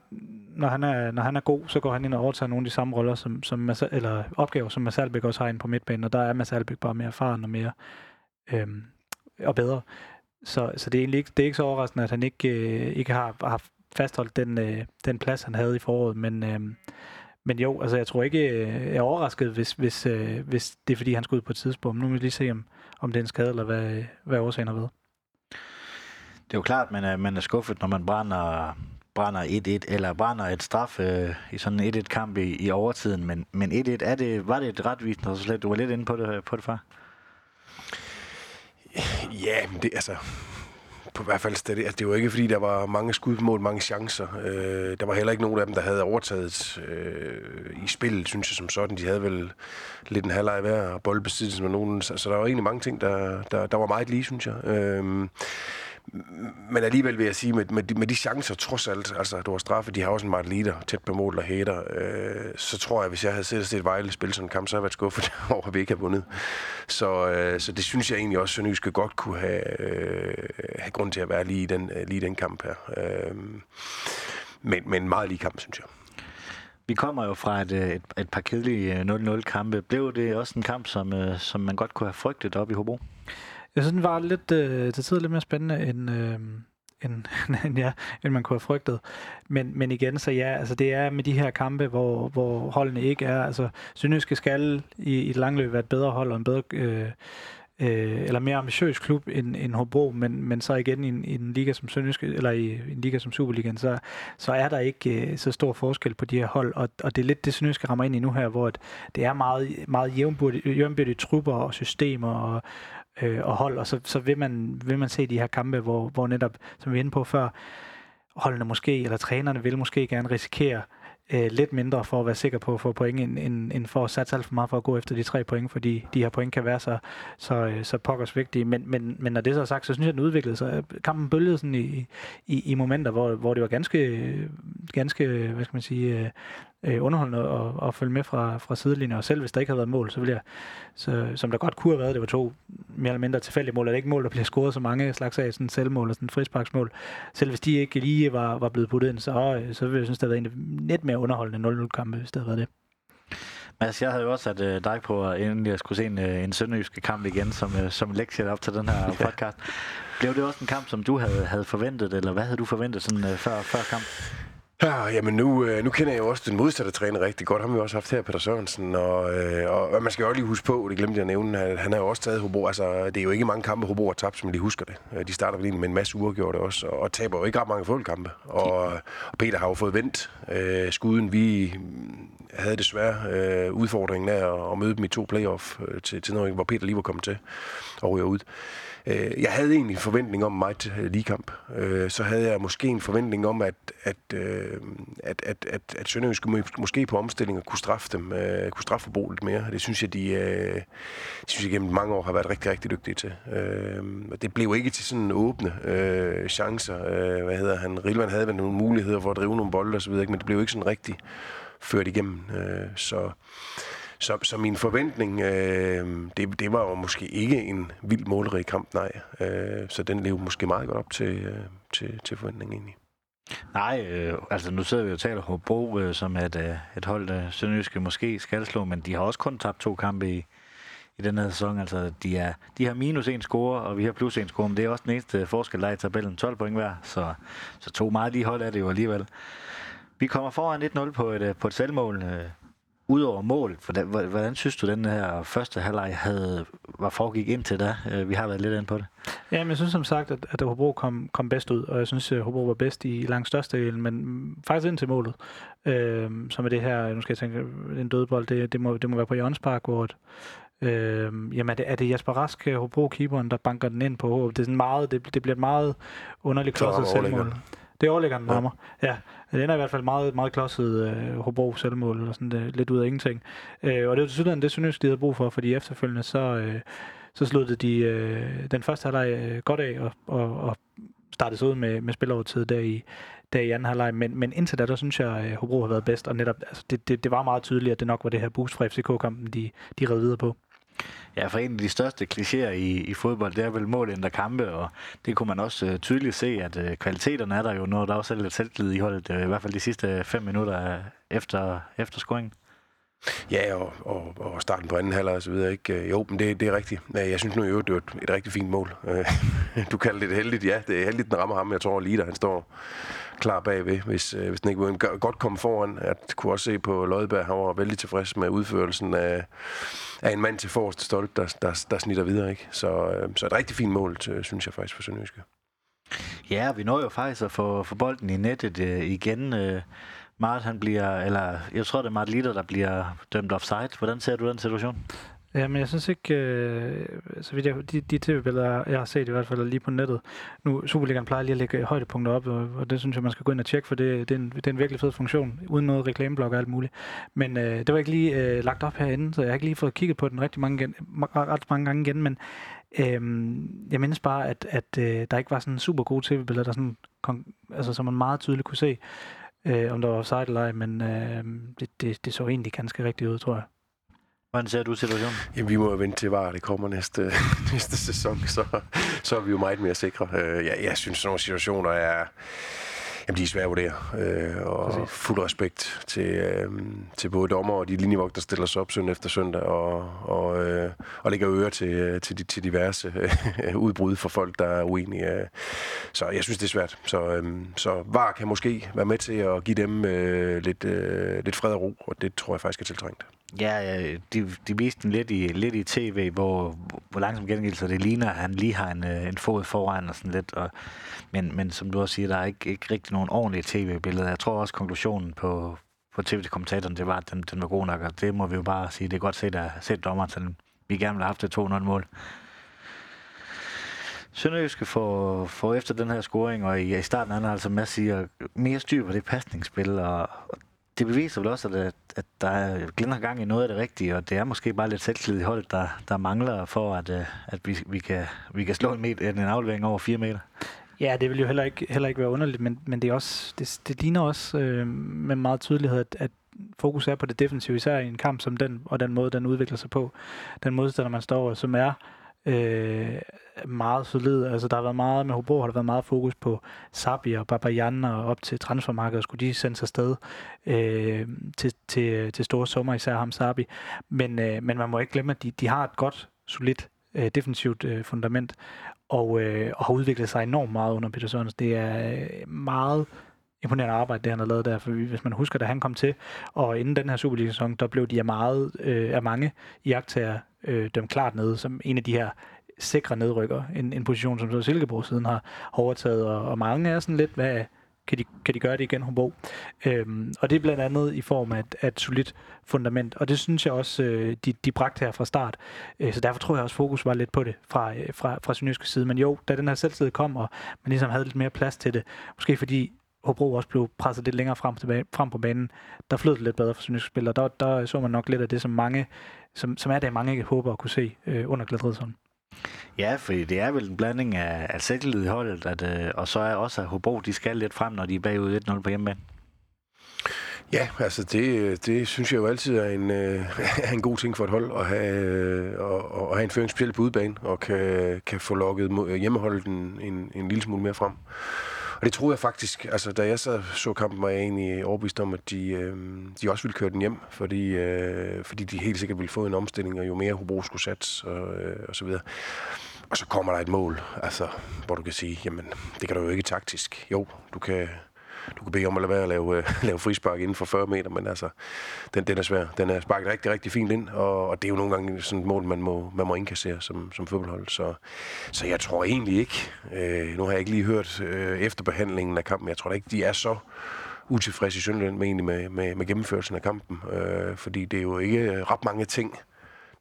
når han, er, når han er god, så går han ind og overtager nogle af de samme roller, som, som Mas- eller opgaver, som Mads Albeck også har inde på midtbanen, og der er Mads Albeck bare mere erfaren og mere øhm, og bedre. Så, så det er egentlig ikke, det er ikke så overraskende, at han ikke, øh, ikke har, har fastholdt den, øh, den plads, han havde i foråret, men, øh, men jo, altså jeg tror ikke, øh, jeg er overrasket, hvis, hvis, øh, hvis det er fordi, han skal ud på et tidspunkt. Nu må vi lige se, om, om det er en skade, eller hvad, hvad årsagen har været. Det er jo klart, at man er, man er skuffet, når man brænder, brænder 1-1, eller brænder et straf øh, i sådan en 1-1-kamp i, i overtiden. Men, men 1-1, er det, var det et retvisende resultat? Du var lidt inde på det, øh, på det før. Ja, men det, altså, på hvert fald stadig. altså, det var ikke fordi, der var mange skud på mål, mange chancer. Øh, der var heller ikke nogen af dem, der havde overtaget øh, i spillet, synes jeg som sådan. De havde vel lidt en halvleg hver og boldbesiddelse med nogen. Så, så der var egentlig mange ting, der, der, der var meget lige, synes jeg. Øh, men alligevel vil jeg sige, med, med, de, med de chancer, trods alt, altså du har straffe, de har også en meget leader, tæt på mål og hater, øh, så tror jeg, hvis jeg havde set set Vejle spille sådan en kamp, så havde jeg været skuffet [LAUGHS] over, at vi ikke har vundet. Så, øh, så det synes jeg egentlig også, at Sønderjyske godt kunne have, øh, have grund til at være lige i den, øh, lige den kamp her. Øh, men, men meget lige kamp, synes jeg. Vi kommer jo fra et, øh, et, et par kedelige øh, 0-0-kampe. Blev det også en kamp, som, øh, som man godt kunne have frygtet op i Hobro? Jeg synes, den var lidt, øh, til tider lidt mere spændende, end, øh, end, [LAUGHS] end, ja, end man kunne have frygtet. Men, men igen, så ja, altså det er med de her kampe, hvor, hvor holdene ikke er, altså Sønderjyske skal i, i et langløb være et bedre hold og en bedre, øh, øh, eller mere ambitiøs klub end, end Hobro, men, men så igen i en, i en liga som Sønderjyske, eller i en liga som Superligaen, så, så er der ikke øh, så stor forskel på de her hold, og, og det er lidt det Sønderjyske rammer ind i nu her, hvor det er meget, meget jævnbyrdige trupper og systemer og, øh, og hold, og så, så vil, man, vil man se de her kampe, hvor, hvor netop, som vi er inde på før, holdene måske, eller trænerne vil måske gerne risikere øh, lidt mindre for at være sikker på at få point, end, end, end for at satse alt for meget for at gå efter de tre point, fordi de her point kan være så, så, øh, så pokkers vigtige. Men, men, men når det så er sagt, så synes jeg, at den udviklede sig. Kampen bølgede sådan i, i, i momenter, hvor, hvor det var ganske, ganske hvad skal man sige, øh, øh, underholdende at, at følge med fra, fra sidelinjen. Og selv hvis der ikke havde været mål, så ville jeg, så, som der godt kunne have været, det var to mere eller mindre tilfældige mål. Er det ikke mål, der bliver scoret så mange slags af, sådan selvmål og sådan frisparksmål. Selv hvis de ikke lige var, var blevet puttet ind, så, så ville jeg synes, det havde været en lidt mere underholdende 0-0 kampe, hvis det havde været det. Mads, jeg havde jo også sat øh, dig på, inden jeg skulle se en, øh, en sønderjyske kamp igen, som, øh, som lektie op til den her [LAUGHS] podcast. Blev det også en kamp, som du havde, havde forventet, eller hvad havde du forventet sådan, øh, før, før kamp? Ja, jamen nu, øh, nu kender jeg jo også den modsatte træner rigtig godt. Ham har vi også haft her, Peter Sørensen. Og, øh, og man skal jo også lige huske på, det glemte jeg at nævne, at han har jo også taget Hobro. Altså, det er jo ikke mange kampe, Hobro har tabt, som de husker det. Øh, de starter vel med en masse uafgjorte også, og taber jo ikke ret mange fodboldkampe. Og, og Peter har jo fået vendt øh, skuden. Vi mm, havde desværre øh, udfordringen af at, at møde dem i to playoff øh, til, til noget, hvor Peter lige var kommet til og ryger ud. Øh, jeg havde egentlig en forventning om mig til øh, ligekamp. Øh, så havde jeg måske en forventning om, at, at, øh, at, at, at, at Sønderjysk måske på omstillinger kunne straffe dem, øh, kunne straffe Hobro lidt mere. Det synes jeg, de, øh, det synes jeg gennem mange år har været rigtig, rigtig dygtige til. Øh, det blev ikke til sådan åbne øh, chancer. Øh, hvad hedder han? Rilvan havde vel nogle muligheder for at drive nogle bolde osv., men det blev ikke sådan rigtig ført igennem. Øh, så så, så min forventning, øh, det, det var jo måske ikke en vild målrig kamp, nej. Øh, så den levede måske meget godt op til, øh, til, til forventningen egentlig. Nej, øh, altså nu sidder vi og taler Hobro, øh, som et, øh, et hold, øh, Sønderjyske måske skal slå, men de har også kun tabt to kampe i, i den her sæson. Altså, de, er, de har minus en score, og vi har plus en score, men det er også den eneste øh, forskel, der er i tabellen. 12 point hver, så, så to meget lige hold er det jo alligevel. Vi kommer foran 1-0 på et, øh, på et selvmål. Øh, Udover mål, hvordan, hvordan synes du, den her første halvleg havde, var foregik ind til da? Øh, vi har været lidt inde på det. Ja, men jeg synes som sagt, at, at Hobro kom, kom bedst ud, og jeg synes, at Hobro var bedst i langt størstedelen, men faktisk ind til målet, øh, som er det her, nu skal jeg tænke, en dødbold, det, det, må, det må være på Jørgens Park, hvor et, Øh, jamen er det, er det Jasper Rask, Hobro-keeperen, der banker den ind på Det, er sådan meget, det, det bliver et meget underligt klodset selvmål. Det er overlæggeren, der rammer. Ja, det ender i hvert fald meget, meget klodset øh, Hobro selvmål, eller sådan det, lidt ud af ingenting. Øh, og det var desuden det, synes de havde brug for, fordi efterfølgende så, øh, så sluttede de øh, den første halvleg øh, godt af, og, og, og startede så ud med, med spilovertid der i, der i anden halvleg. Men, men indtil da, der synes jeg, at Hobro har været bedst, og netop, altså, det, det, det var meget tydeligt, at det nok var det her boost fra FCK-kampen, de, de red videre på. Ja, for en af de største klichéer i, i fodbold, det er vel mål ændrer kampe, og det kunne man også øh, tydeligt se, at øh, kvaliteterne er der jo, når der også er lidt selvtillid i holdet, øh, i hvert fald de sidste fem minutter øh, efter, efter scoringen. Ja, og, og, og starten på anden halvleg og så videre. Ikke? Jo, men det, det er rigtigt. Jeg synes nu i øvrigt, det var et, et rigtig fint mål. Øh, [LAUGHS] du kalder det heldigt. Ja, det er heldigt, den rammer ham. Jeg tror lige, der han står klar bagved, hvis, øh, hvis den ikke ville godt komme foran. Jeg kunne også se på Lødberg, han var vældig tilfreds med udførelsen af, af en mand til forreste stolt, der, der, der snitter videre. Ikke? Så, øh, så et rigtig fint mål, synes jeg faktisk, for Sønderjyske. Ja, vi når jo faktisk at få, få bolden i nettet øh, igen. Øh, Mart, han bliver, eller jeg tror, det er Mart Litter, der bliver dømt offside. Hvordan ser du den situation? Ja, men jeg synes ikke, øh, så vidt jeg, de, de tv-billeder, jeg har set i hvert fald lige på nettet, nu Superligaen plejer lige at lægge højdepunkter op, og, og det synes jeg, man skal gå ind og tjekke, for det, det, er, en, det er en virkelig fed funktion, uden noget reklameblok og alt muligt. Men øh, det var ikke lige øh, lagt op herinde, så jeg har ikke lige fået kigget på den rigtig mange, gen, ret mange gange igen, men øh, jeg mindes bare, at, at øh, der ikke var sådan super gode tv-billeder, der sådan, kon- altså, som man meget tydeligt kunne se, øh, om der var offside eller ej, men øh, det, det, det så egentlig ganske rigtigt ud, tror jeg. Hvordan ser du situationen? Jamen, vi må jo vente til, var det kommer næste, [LAUGHS] næste sæson, så, så er vi jo meget mere sikre. Øh, jeg, jeg synes, at nogle situationer er... Jamen, de er svære at vurdere. Øh, og Præcis. fuld respekt til, øh, til både dommer og de linjevogter, der stiller sig op søndag efter søndag og, og, øh, og lægger øre til, til, de, til diverse øh, udbrud for folk, der er uenige. Så jeg synes, det er svært. Så, øh, så VAR kan måske være med til at give dem øh, lidt, øh, lidt fred og ro, og det tror jeg faktisk er tiltrængt. Ja, de, de viste den lidt i, lidt i tv, hvor, hvor langsomt gengivelse det ligner, at han lige har en, øh, en fod foran og sådan lidt. Og, men, men som du også siger, der er ikke, ikke rigtig nogen ordentlige tv-billeder. Jeg tror også, konklusionen på, på tv-kommentatoren, det var, at den, den var god nok, og det må vi jo bare sige. Det er godt set at set dommeren, så vi gerne ville have haft det 2-0-mål. Sønderjyske får, får efter den her scoring, og i, i starten han har altså masser siger, mere styr på det pasningsspil, og, og det beviser vel også, at, at der er glænder gang i noget af det rigtige, og det er måske bare lidt selvtillid i holdet, der, der mangler for, at, øh, at vi, vi, kan, vi kan slå en, meter, en aflevering over 4 meter. Ja, det vil jo heller ikke, heller ikke være underligt, men, men det, er også, det, det ligner også øh, med meget tydelighed, at, at fokus er på det defensive, især i en kamp som den, og den måde, den udvikler sig på. Den modstander, man står over, som er øh, meget solid. Altså, der har været meget med Hobro, har der været meget fokus på Sabi og Babajan og op til transfermarkedet. Skulle de sendes afsted øh, til, til, til store sommer, især ham Sabi. Men, øh, men man må ikke glemme, at de, de har et godt, solidt øh, defensivt øh, fundament, og, øh, og har udviklet sig enormt meget under Peter Sørens. Det er øh, meget imponerende arbejde, det han har lavet der. For hvis man husker, da han kom til, og inden den her Superliga-sæson, der blev de af meget øh, af mange iagtager øh, dem klart nede, som en af de her sikre nedrykker. En, en position, som så Silkeborg siden har overtaget, og, og mange er sådan lidt, hvad, kan de, kan de gøre det igen, Hobro? Øhm, og det er blandt andet i form af et, af et solidt fundament, og det synes jeg også, øh, de, de bragte her fra start. Øh, så derfor tror jeg også, fokus var lidt på det fra, øh, fra, fra Synjyske side. Men jo, da den her selvtid kom, og man ligesom havde lidt mere plads til det, måske fordi Hobro også blev presset lidt længere frem, tilbage, frem på banen, der flød det lidt bedre for Synjyske spillere. Der, der så man nok lidt af det, som mange, som, som er det, mange ikke håber at kunne se øh, under Gladridsholm. Ja, for det er vel en blanding af, af selvtillid i holdet, at, øh, og så er også, at Hobro de skal lidt frem, når de er bagud 1-0 på hjemmebane. Ja, altså det, det synes jeg jo altid er en, øh, [LAUGHS] er en god ting for et hold at have, øh, og, og have en føring specielt på udebane, og kan, kan få lukket hjemmeholdet en, en, en lille smule mere frem. Og det troede jeg faktisk, altså da jeg så, så kampen, var jeg egentlig overbevist om, at de, øh, de også ville køre den hjem, fordi, øh, fordi de helt sikkert ville få en omstilling, og jo mere Hobro skulle satse, og, øh, og så videre. Og så kommer der et mål, altså, hvor du kan sige, jamen, det kan du jo ikke taktisk. Jo, du kan, du kan bede om at lade være at lave, øh, [LAUGHS] lave frispark inden for 40 meter, men altså, den, den er svær. Den er sparket rigtig, rigtig fint ind, og, og det er jo nogle gange sådan et mål, man må, man må indkassere som, som fodboldhold. Så, så jeg tror egentlig ikke, øh, nu har jeg ikke lige hørt øh, efterbehandlingen af kampen, jeg tror da ikke, de er så utilfredse i Sønderland med, med, med, med gennemførelsen af kampen, øh, fordi det er jo ikke ret mange ting,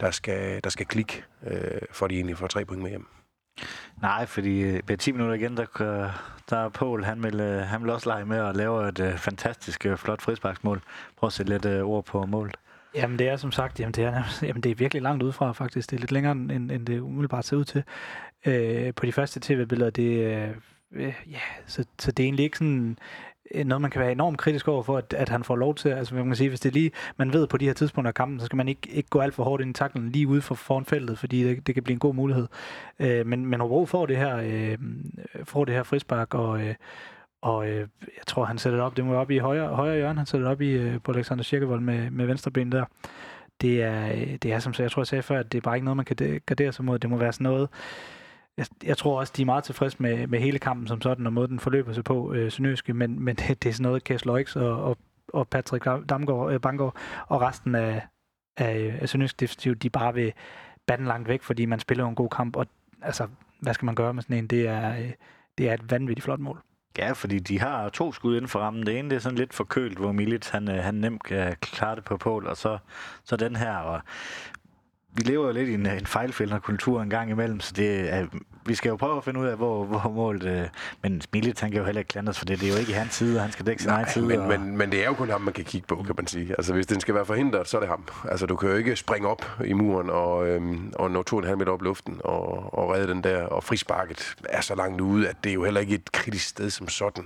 der skal, der skal klikke, øh, for de egentlig får tre point med hjem. Nej, fordi øh, ved 10 minutter igen, der, der er Paul, han vil, øh, han vil også lege med at lave et uh, fantastisk øh, flot frisparksmål. Prøv at sætte lidt ord på målet. Jamen det er som sagt, jamen det er, [LAUGHS] jamen det er virkelig langt udefra faktisk. Det er lidt længere, end, end det umiddelbart ser ud til. Øh, på de første tv-billeder, det, øh, ja, så, så det er egentlig ikke sådan Øh, noget, man kan være enormt kritisk over for, at, at han får lov til. Altså, man kan sige, hvis det lige, man ved på de her tidspunkter af kampen, så skal man ikke, ikke gå alt for hårdt ind i taklen lige ude for foran feltet, fordi det, det kan blive en god mulighed. Øh, men, men Hobro får det her, øh, får det her frispark, og, øh, og øh, jeg tror, han sætter det op, det må op i højre, højre hjørne, han sætter det op i, øh, på Alexander Kirkevold med, med venstre ben der. Det er, øh, det er som jeg tror, jeg sagde før, at det er bare ikke noget, man kan gardere sig mod. Det må være sådan noget, jeg, jeg tror også, de er meget tilfredse med, med hele kampen som sådan, og måden den forløber sig på, øh, Sønøske, men, men det, det er sådan noget, Kæs Loix og, og, og Patrick Damgaard, øh, Bangor og resten af, af, af Sønøske Defensiv, de bare vil bande langt væk, fordi man spiller en god kamp, og altså, hvad skal man gøre med sådan en? Det er, øh, det er et vanvittigt flot mål. Ja, fordi de har to skud inden for rammen. Det ene det er sådan lidt forkølt, hvor Milic han, øh, han nemt kan klare det på Pål, og så, så den her. Og vi lever jo lidt i en, en fejlfældende kultur en gang imellem, så det er, vi skal jo prøve at finde ud af, hvor, hvor målet... Øh, men Smilit, han kan jo heller ikke klandres for det. Det er jo ikke i hans side, og han skal dække sin egen side. Men, og... men, men det er jo kun ham, man kan kigge på, kan man sige. Altså, hvis den skal være forhindret, så er det ham. Altså, du kan jo ikke springe op i muren og, øhm, og nå to og en halv meter op i luften og, og redde den der. Og frisparket er så langt ude, at det er jo heller ikke et kritisk sted som sådan.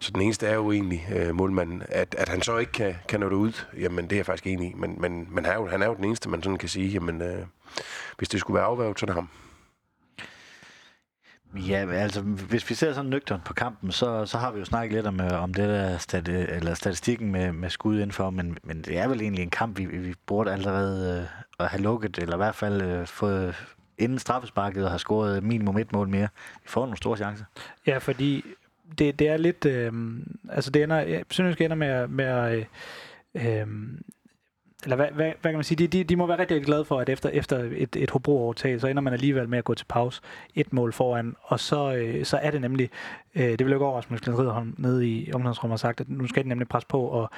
Så den eneste er jo egentlig øh, målmanden. At, at han så ikke kan, kan nå det ud, jamen det er jeg faktisk enig i. Men, men, men han, er jo, han er jo den eneste, man sådan kan sige, jamen øh, hvis det skulle være afværget, så er det ham. Ja, altså hvis vi ser sådan nøgternt på kampen, så, så har vi jo snakket lidt om, øh, om det der stati, eller statistikken med, med skud indenfor, men, men det er vel egentlig en kamp, vi, vi burde allerede øh, at have lukket, eller i hvert fald øh, fået inden straffesparket og har scoret minimum et mål mere. Vi får nogle store chancer. Ja, fordi det, det er lidt... Øh, altså det ender... Jeg synes, det ender med, med øh, øh, eller hvad, hvad, hvad kan man sige, de, de, de må være rigtig glade for, at efter, efter et, et Hobro-overtag, så ender man alligevel med at gå til pause et mål foran, og så, øh, så er det nemlig, øh, det vil jo ikke overraske, hvis Ridderholm nede i ungdomsrummet har sagt, at nu skal de nemlig presse på, og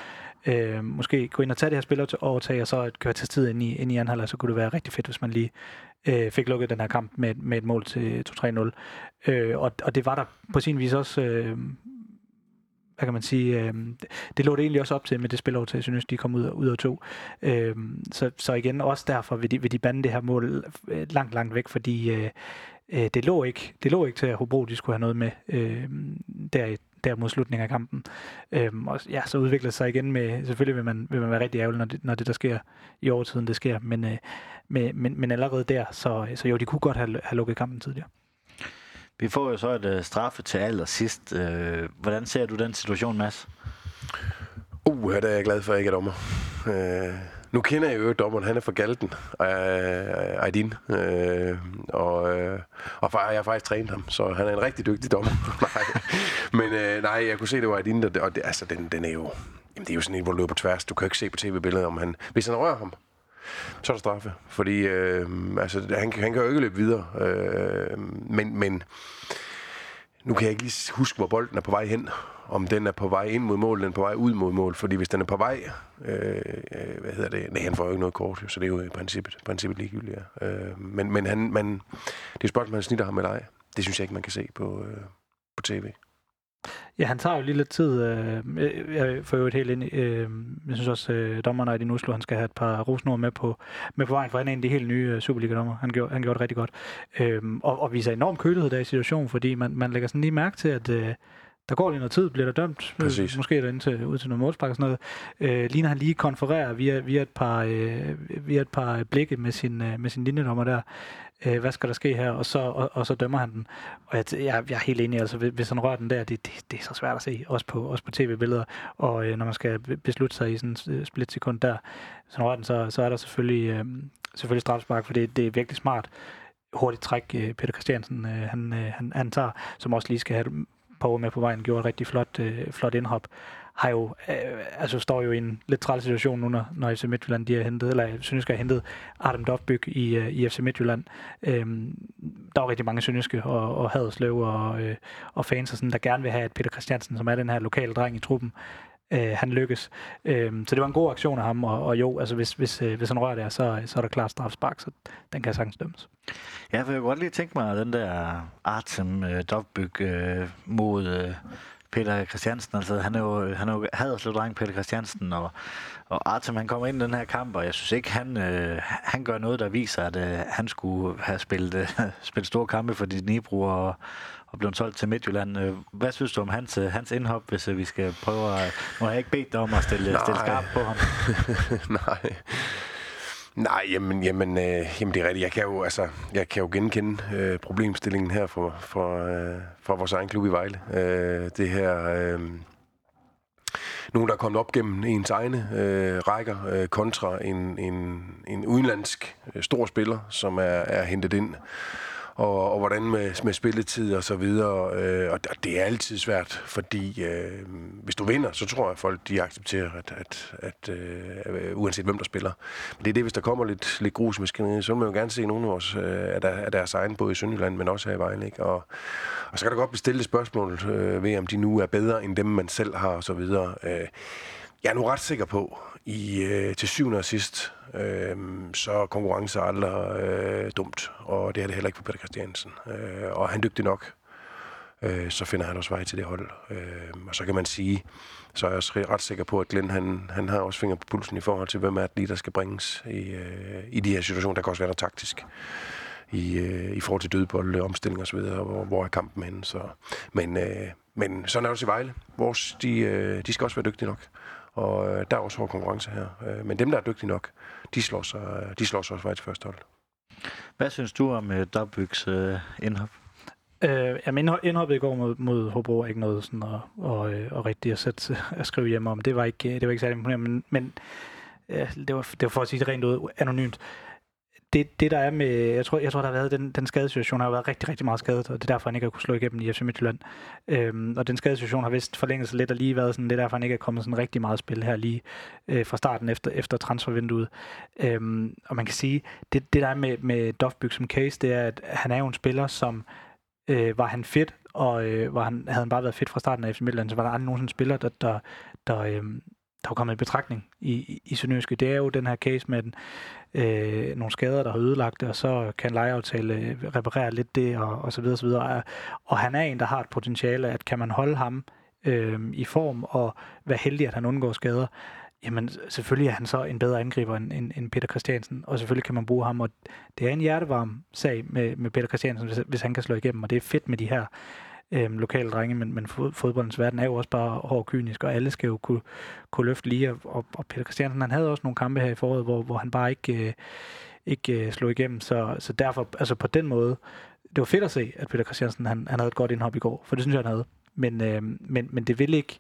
øh, måske gå ind og tage det her spil overtag, og så køre til tid ind i, ind i anden halvleg, så kunne det være rigtig fedt, hvis man lige øh, fik lukket den her kamp med, med et mål til 2-3-0. Øh, og, og det var der på sin vis også øh, hvad kan man sige, øh, det lå det egentlig også op til med det spil til, synes, de kom ud, ud af to. Øh, så, så igen, også derfor vil de, vil de bande det her mål øh, langt, langt væk, fordi øh, øh, det, lå ikke, det lå ikke til, at Hobro de skulle have noget med øh, der, der mod slutningen af kampen. Øh, og ja, så udvikler det sig igen med, selvfølgelig vil man, vil man være rigtig ærgerlig, når det, når det der sker i overtiden, det sker, men, øh, men, men, men allerede der, så, så jo, de kunne godt have, have lukket kampen tidligere. Vi får jo så et øh, straffe til allersidst. Øh, hvordan ser du den situation, Mads? Uh, der er jeg glad for, at jeg ikke er dommer. Øh, Nu kender jeg jo dommeren, han er fra Galten, øh, Aydin, øh, og, øh, og jeg har faktisk trænet ham, så han er en rigtig dygtig dommer. [LAUGHS] nej. Men øh, nej, jeg kunne se, det var Aydin, der, og det, altså, den, den er jo, jamen, det er jo sådan en, hvor du løber på tværs. Du kan ikke se på tv-billedet, om han, hvis han rører ham, så er der straffe. Fordi øh, altså, han, han kan jo ikke løbe videre. Øh, men, men nu kan jeg ikke lige huske, hvor bolden er på vej hen. Om den er på vej ind mod mål, eller den er på vej ud mod mål. Fordi hvis den er på vej, øh, øh hvad hedder det? Nej, han får jo ikke noget kort, så det er jo i princippet, princippet ligegyldigt. Ja. Øh, men men han, man, det er et spørgsmål, man snitter ham eller ej. Det synes jeg ikke, man kan se på, øh, på tv. Ja, han tager jo lige lidt tid. Øh, jeg får jo et helt ind øh, Jeg synes også, øh, dommerne i Oslo, han skal have et par rosnord med på, med på vejen, for han er en af de helt nye øh, Superliga-dommer. Han gjorde, han gjorde det rigtig godt. Øh, og, og viser enorm kølighed der i situationen, fordi man, man lægger sådan lige mærke til, at øh, der går lige noget tid, bliver der dømt. Øh, Præcis. Måske er der ind til, ud til noget målspark og sådan noget. Øh, ligner han lige konfererer via, via, et par, øh, via et par blikke med sin, øh, med sin linjedommer der øh, hvad skal der ske her, og så, og, og så dømmer han den. Og jeg, jeg, jeg er helt enig, altså hvis han rører den der, det, det, det er så svært at se, også på, også på tv-billeder, og øh, når man skal beslutte sig i sådan en øh, splitsekund split sekund der, hvis han rører den, så, så er der selvfølgelig, øh, selvfølgelig strafspark, for det, det er virkelig smart. Hurtigt træk, øh, Peter Christiansen øh, han, øh, han, han tager, som også lige skal have par med på vejen, gjorde et rigtig flot, øh, flot indhop har jo, øh, altså står jo i en lidt træls situation nu, når, når FC Midtjylland de har hentet, eller Sønderjyske har hentet Adam Dovbyg i, øh, i FC Midtjylland. Øhm, der er rigtig mange Sønderjyske og, og Haderslev og, øh, og fans, og sådan, der gerne vil have, at Peter Christiansen, som er den her lokale dreng i truppen, øh, han lykkes. Øhm, så det var en god aktion af ham, og, og jo, altså hvis, hvis, øh, hvis han rører der, så, så er der klart strafspark, så den kan sagtens dømmes. Jeg kunne godt lige tænke mig, den der Artem øh, Dovbyg øh, mod... Øh Peter Christiansen, altså han er jo, han er jo haderslev dreng, Peter Christiansen, og, og Artem han kommer ind i den her kamp, og jeg synes ikke, han, øh, han gør noget, der viser, at øh, han skulle have spillet, øh, [LAUGHS] spillet store kampe for de Nibro og, og blevet solgt til Midtjylland. Øh, hvad synes du om hans, øh, hans indhop, hvis vi skal prøve at... Nu har jeg ikke bedt dig om at stille, stille skarp på ham. [LAUGHS] Nej. Nej, jamen, jamen, øh, jamen det er rigtigt. Jeg kan jo, altså, jeg kan jo genkende øh, problemstillingen her for, for, øh, for vores egen klub i Vejle. Øh, det her... Øh, nogen, der er kommet op gennem ens egne øh, rækker øh, kontra en, en, en udenlandsk øh, stor spiller, som er, er hentet ind og, og hvordan med, med spilletid og så videre. Øh, og det er altid svært, fordi øh, hvis du vinder, så tror jeg, at folk de accepterer, at, at, at øh, uanset hvem der spiller. Men det er det, hvis der kommer lidt, lidt grus i maskineriet, så vil man jo gerne se nogle af, vores, øh, af, der, af deres egen, både i Sønderjylland, men også her i Vejle. Ikke? Og, og så kan der godt blive stillet spørgsmål øh, ved, om de nu er bedre end dem, man selv har og så videre. Øh, jeg er nu ret sikker på, i øh, til syvende og sidst, øh, så er konkurrence aldrig øh, dumt, og det er det heller ikke for Peter Christiansen. Øh, og er han dygtig nok, øh, så finder han også vej til det hold. Øh, og så kan man sige, så er jeg også ret sikker på, at Glenn han, han har også finger på pulsen i forhold til, hvem er det lige, der skal bringes i, øh, i de her situationer. Der kan også være der taktisk i, øh, i forhold til dødbold, omstilling osv., hvor, hvor er kampen henne. Så, men, øh, men sådan er det også i Vejle. Vores, de, øh, de skal også være dygtige nok. Og øh, der er også hård konkurrence her. Øh, men dem, der er dygtige nok, de slår sig, de slår sig også vej til første hold. Hvad synes du om uh, Dobbygs uh, indhop? Øh, jamen indhoppet i går mod, mod Hobro er ikke noget sådan at, og, øh, og rigtigt at, sætte, at skrive hjem om. Det var ikke, det var ikke særlig imponerende, men, men øh, det, var, det var for at sige det rent ud anonymt det, det der er med, jeg tror, jeg tror der har været, den, den skadesituation har været rigtig, rigtig meget skadet, og det er derfor, han ikke har kunne slå igennem i FC Midtjylland. Øhm, og den skadesituation har vist forlænget sig lidt, og lige været sådan, det er derfor, han ikke er kommet sådan rigtig meget spil her lige øh, fra starten efter, efter transfervinduet. Øhm, og man kan sige, det, det der er med, med Dovbyk som case, det er, at han er jo en spiller, som øh, var han fedt, og øh, var han, havde han bare været fedt fra starten af FC Midtjylland, så var der aldrig nogen spiller, der, der, der, øh, der er kommet i betragtning i, i, Sønderjyske. Det er jo den her case med den, øh, nogle skader, der har ødelagt det, og så kan lejeaftale øh, reparere lidt det, og, og så videre, så videre. Og han er en, der har et potentiale, at kan man holde ham øh, i form og være heldig, at han undgår skader, jamen selvfølgelig er han så en bedre angriber end, end, end Peter Christiansen, og selvfølgelig kan man bruge ham, og det er en hjertevarm sag med, med Peter Christiansen, hvis, hvis han kan slå igennem, og det er fedt med de her øhm, lokale drenge, men, men fodboldens verden er jo også bare hård kynisk, og alle skal jo kunne, kunne løfte lige, og, og Peter Christiansen, han havde også nogle kampe her i foråret, hvor, hvor han bare ikke, øh, ikke øh, slog igennem, så, så derfor, altså på den måde, det var fedt at se, at Peter Christiansen, han, han havde et godt indhop i går, for det synes jeg, han havde, men, øh, men, men det vil ikke,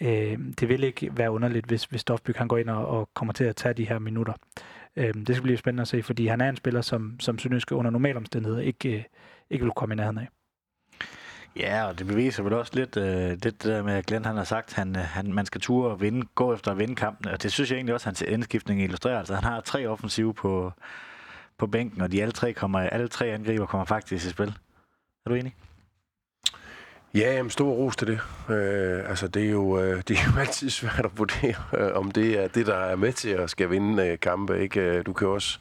øh, det vil ikke være underligt, hvis, hvis Stofbyg han går ind og, og kommer til at tage de her minutter. Øh, det skal blive spændende at se, fordi han er en spiller, som, som Sønderjyske under normale omstændigheder ikke, øh, ikke vil komme i nærheden af. Ja, og det beviser vel også lidt øh, det, det der med, at Glenn han har sagt, at han, øh, han, man skal ture og vinde, gå efter at vinde kampen. Og det synes jeg egentlig også, at hans indskiftning illustrerer. Altså, han har tre offensive på, på bænken, og de alle tre, kommer, alle tre angriber kommer faktisk i spil. Er du enig? Ja, jamen, stor ros til det. Øh, altså, det er, jo, øh, [LAUGHS] det er jo altid svært at vurdere, øh, om det er det, der er med til at skal vinde øh, kampe. Ikke? Øh, du kan også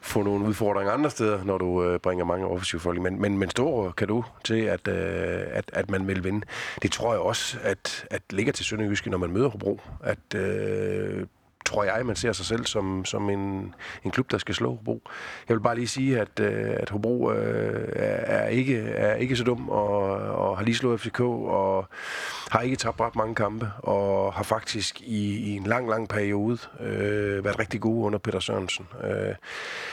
få nogle udfordringer andre steder, når du øh, bringer mange offensive folk. Men, men, men stor kan du til, at, øh, at, at man vil vinde. Det tror jeg også, at, at ligger til Sønderjyske, når man møder Hobro. At øh, tror jeg, man ser sig selv som, som en, en klub, der skal slå Hobro. Jeg vil bare lige sige, at, øh, at Hobro øh, er, ikke, er ikke så dum og, og har lige slået FCK og har ikke tabt ret mange kampe og har faktisk i, i en lang, lang periode øh, været rigtig gode under Peter Sørensen. Øh,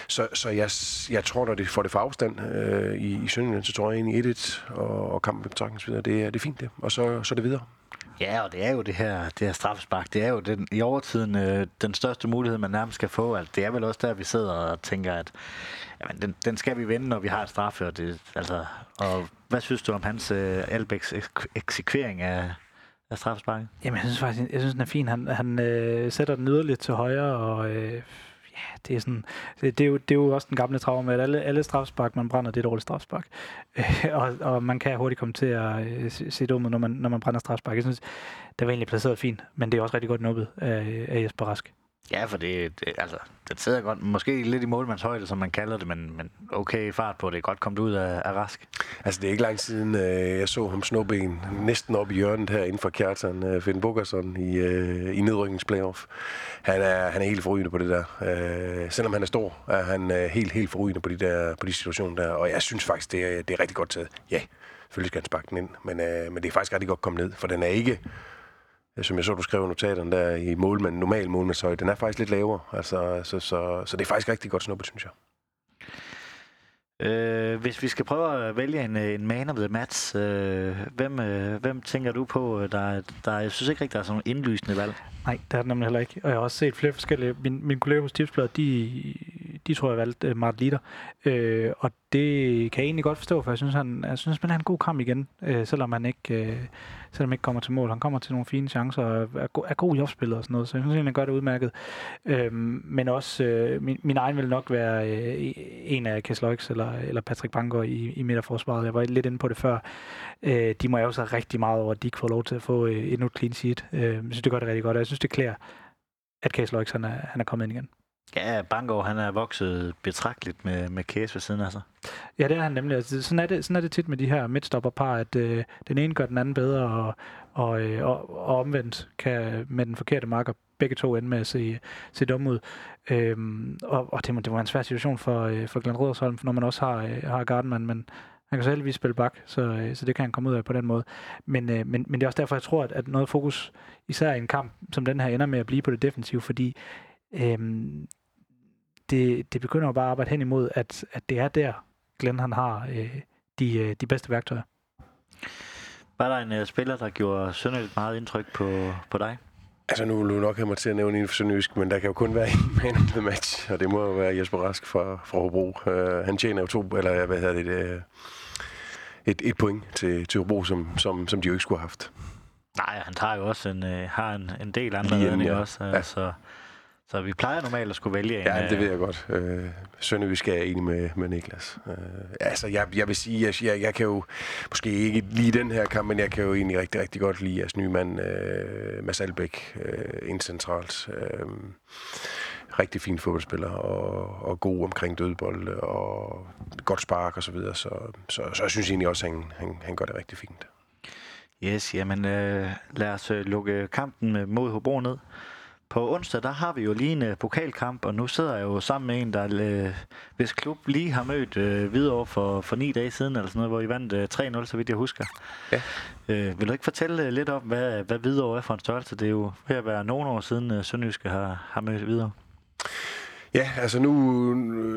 så så jeg, jeg tror, når det får det for afstand øh, i, i Sønderjylland, så tror jeg egentlig 1-1 og, og kampen betragtningsvidere, det, det er fint det. Og så, så er det videre. Ja, og det er jo det her, det her straffespark. Det er jo den, i overtiden øh, den største mulighed, man nærmest skal få. Altså, det er vel også der, vi sidder og tænker, at jamen, den, den skal vi vinde, når vi har et straffe. Og, det, altså, og hvad synes du om hans øh, Albæks eksekvering af, af straffesparket? Jamen, jeg synes faktisk, jeg synes, den er fin. Han, han øh, sætter den yderligere til højre, og øh, ja, det er sådan, det, det, er jo, det er jo også den gamle traume, at alle, alle strafspark, man brænder, det er dårligt strafspark. [LAUGHS] og, og, man kan hurtigt komme til at øh, se, se når man, når man brænder strafspark. Jeg synes, det var egentlig placeret fint, men det er også rigtig godt nubbet af, af Jesper Rask. Ja, for det, det, altså, det sidder godt. Måske lidt i målmandshøjde, som man kalder det, men, men okay fart på. Det er godt kommet ud af, af Rask. Altså, det er ikke lang siden, øh, jeg så ham snubben næsten op i hjørnet her inden for Kjartan, øh, Finn Bukkerson, i, øh, i nedrykningsplayoff. Han er, han er helt forrygende på det der. Øh, selvom han er stor, er han øh, helt, helt forrygende på de, der, på de situationer der. Og jeg synes faktisk, det er, det er rigtig godt taget. Ja, selvfølgelig skal han sparke den ind, men, øh, men det er faktisk rigtig godt kommet ned, for den er ikke som jeg så, du skrev notaterne der i målmand, normal målmandshøjde, den er faktisk lidt lavere. Altså, så, så, så det er faktisk rigtig godt snuppet, synes jeg. Øh, hvis vi skal prøve at vælge en, en man of the match, øh, hvem, øh, hvem tænker du på? Der, der, jeg synes ikke rigtig, der er sådan nogle indlysende valg. Nej, det er det nemlig heller ikke. Og jeg har også set flere forskellige. Min, mine kolleger hos Tipsbladet, de, de tror jeg valgte uh, Martin Litter. Øh, og det kan jeg egentlig godt forstå, for jeg synes, han, jeg synes, han er en god kamp igen, øh, selvom han ikke, øh, selvom han ikke kommer til mål. Han kommer til nogle fine chancer og er, go- er god i opspillet og sådan noget, så jeg synes, han gør det udmærket. Øh, men også, øh, min, min egen vil nok være øh, en af Kesloix eller, eller Patrick Bangor i, i midterforsvaret. Jeg var lidt inde på det før. Øh, de må jo så rigtig meget over, at de ikke får lov til at få øh, endnu et clean sheet. Øh, jeg synes, det gør det rigtig godt, og jeg synes, det klæder, at Case Loix, han er, han er kommet ind igen. Ja, Bangor, han er vokset betragteligt med, med Case ved siden af sig. Ja, det er han nemlig. Altså, sådan, er det, sådan er det tit med de her midtstopperpar, at øh, den ene gør den anden bedre, og, og, øh, og, og omvendt kan med den forkerte marker begge to ende med at se, se dumme ud. Øhm, og, og det, må, det var en svær situation for, øh, for Glenn Rødersholm, når man også har, øh, har Gardman, men han kan så heldigvis spille bak, så, øh, så det kan han komme ud af på den måde. Men, øh, men, men det er også derfor, jeg tror, at, at noget fokus, især i en kamp som den her, ender med at blive på det defensive, fordi øh, det, det begynder jo bare at arbejde hen imod, at, at det er der, Glenn han har øh, de, øh, de bedste værktøjer. Var der en uh, spiller, der gjorde synderligt meget indtryk på, på dig? Altså, nu vil du nok have mig til at nævne en for Sønderjysk, men der kan jo kun være [LAUGHS] en man of the match, og det må jo være Jesper Rask fra, fra Hobro. Uh, han tjener jo to, eller hvad hedder det, det et, et point til, til Hobro, som, som, som de jo ikke skulle have haft. Nej, han tager jo også en, uh, har en, en del andre redninger ja. også. Ja. Så, så vi plejer normalt at skulle vælge en... Ja, det ved jeg godt. Øh, Sønderjysk er enig med, med Niklas. Øh, altså, jeg, jeg vil sige, jeg, jeg, jeg kan jo måske ikke lige den her kamp, men jeg kan jo egentlig rigtig, rigtig godt lide jeres nye mand, øh, Mads Albeck, øh, ind centralt. Øh, rigtig fin fodboldspiller og, og god omkring dødbold og godt spark og så videre. Så, så, så jeg synes egentlig også, at han, han, han gør det rigtig fint. Yes, jamen øh, lad os øh, lukke kampen mod Hobro ned. På onsdag, der har vi jo lige en uh, pokalkamp, og nu sidder jeg jo sammen med en, der uh, hvis klub lige har mødt uh, videre for, for ni dage siden, eller sådan noget, hvor I vandt uh, 3-0, så vidt jeg husker. Ja. Uh, vil du ikke fortælle uh, lidt om, hvad, hvad videre er for en størrelse? Det er jo ved at være nogle år siden, uh, Sønderjyske har, har mødt videre. Ja, altså nu,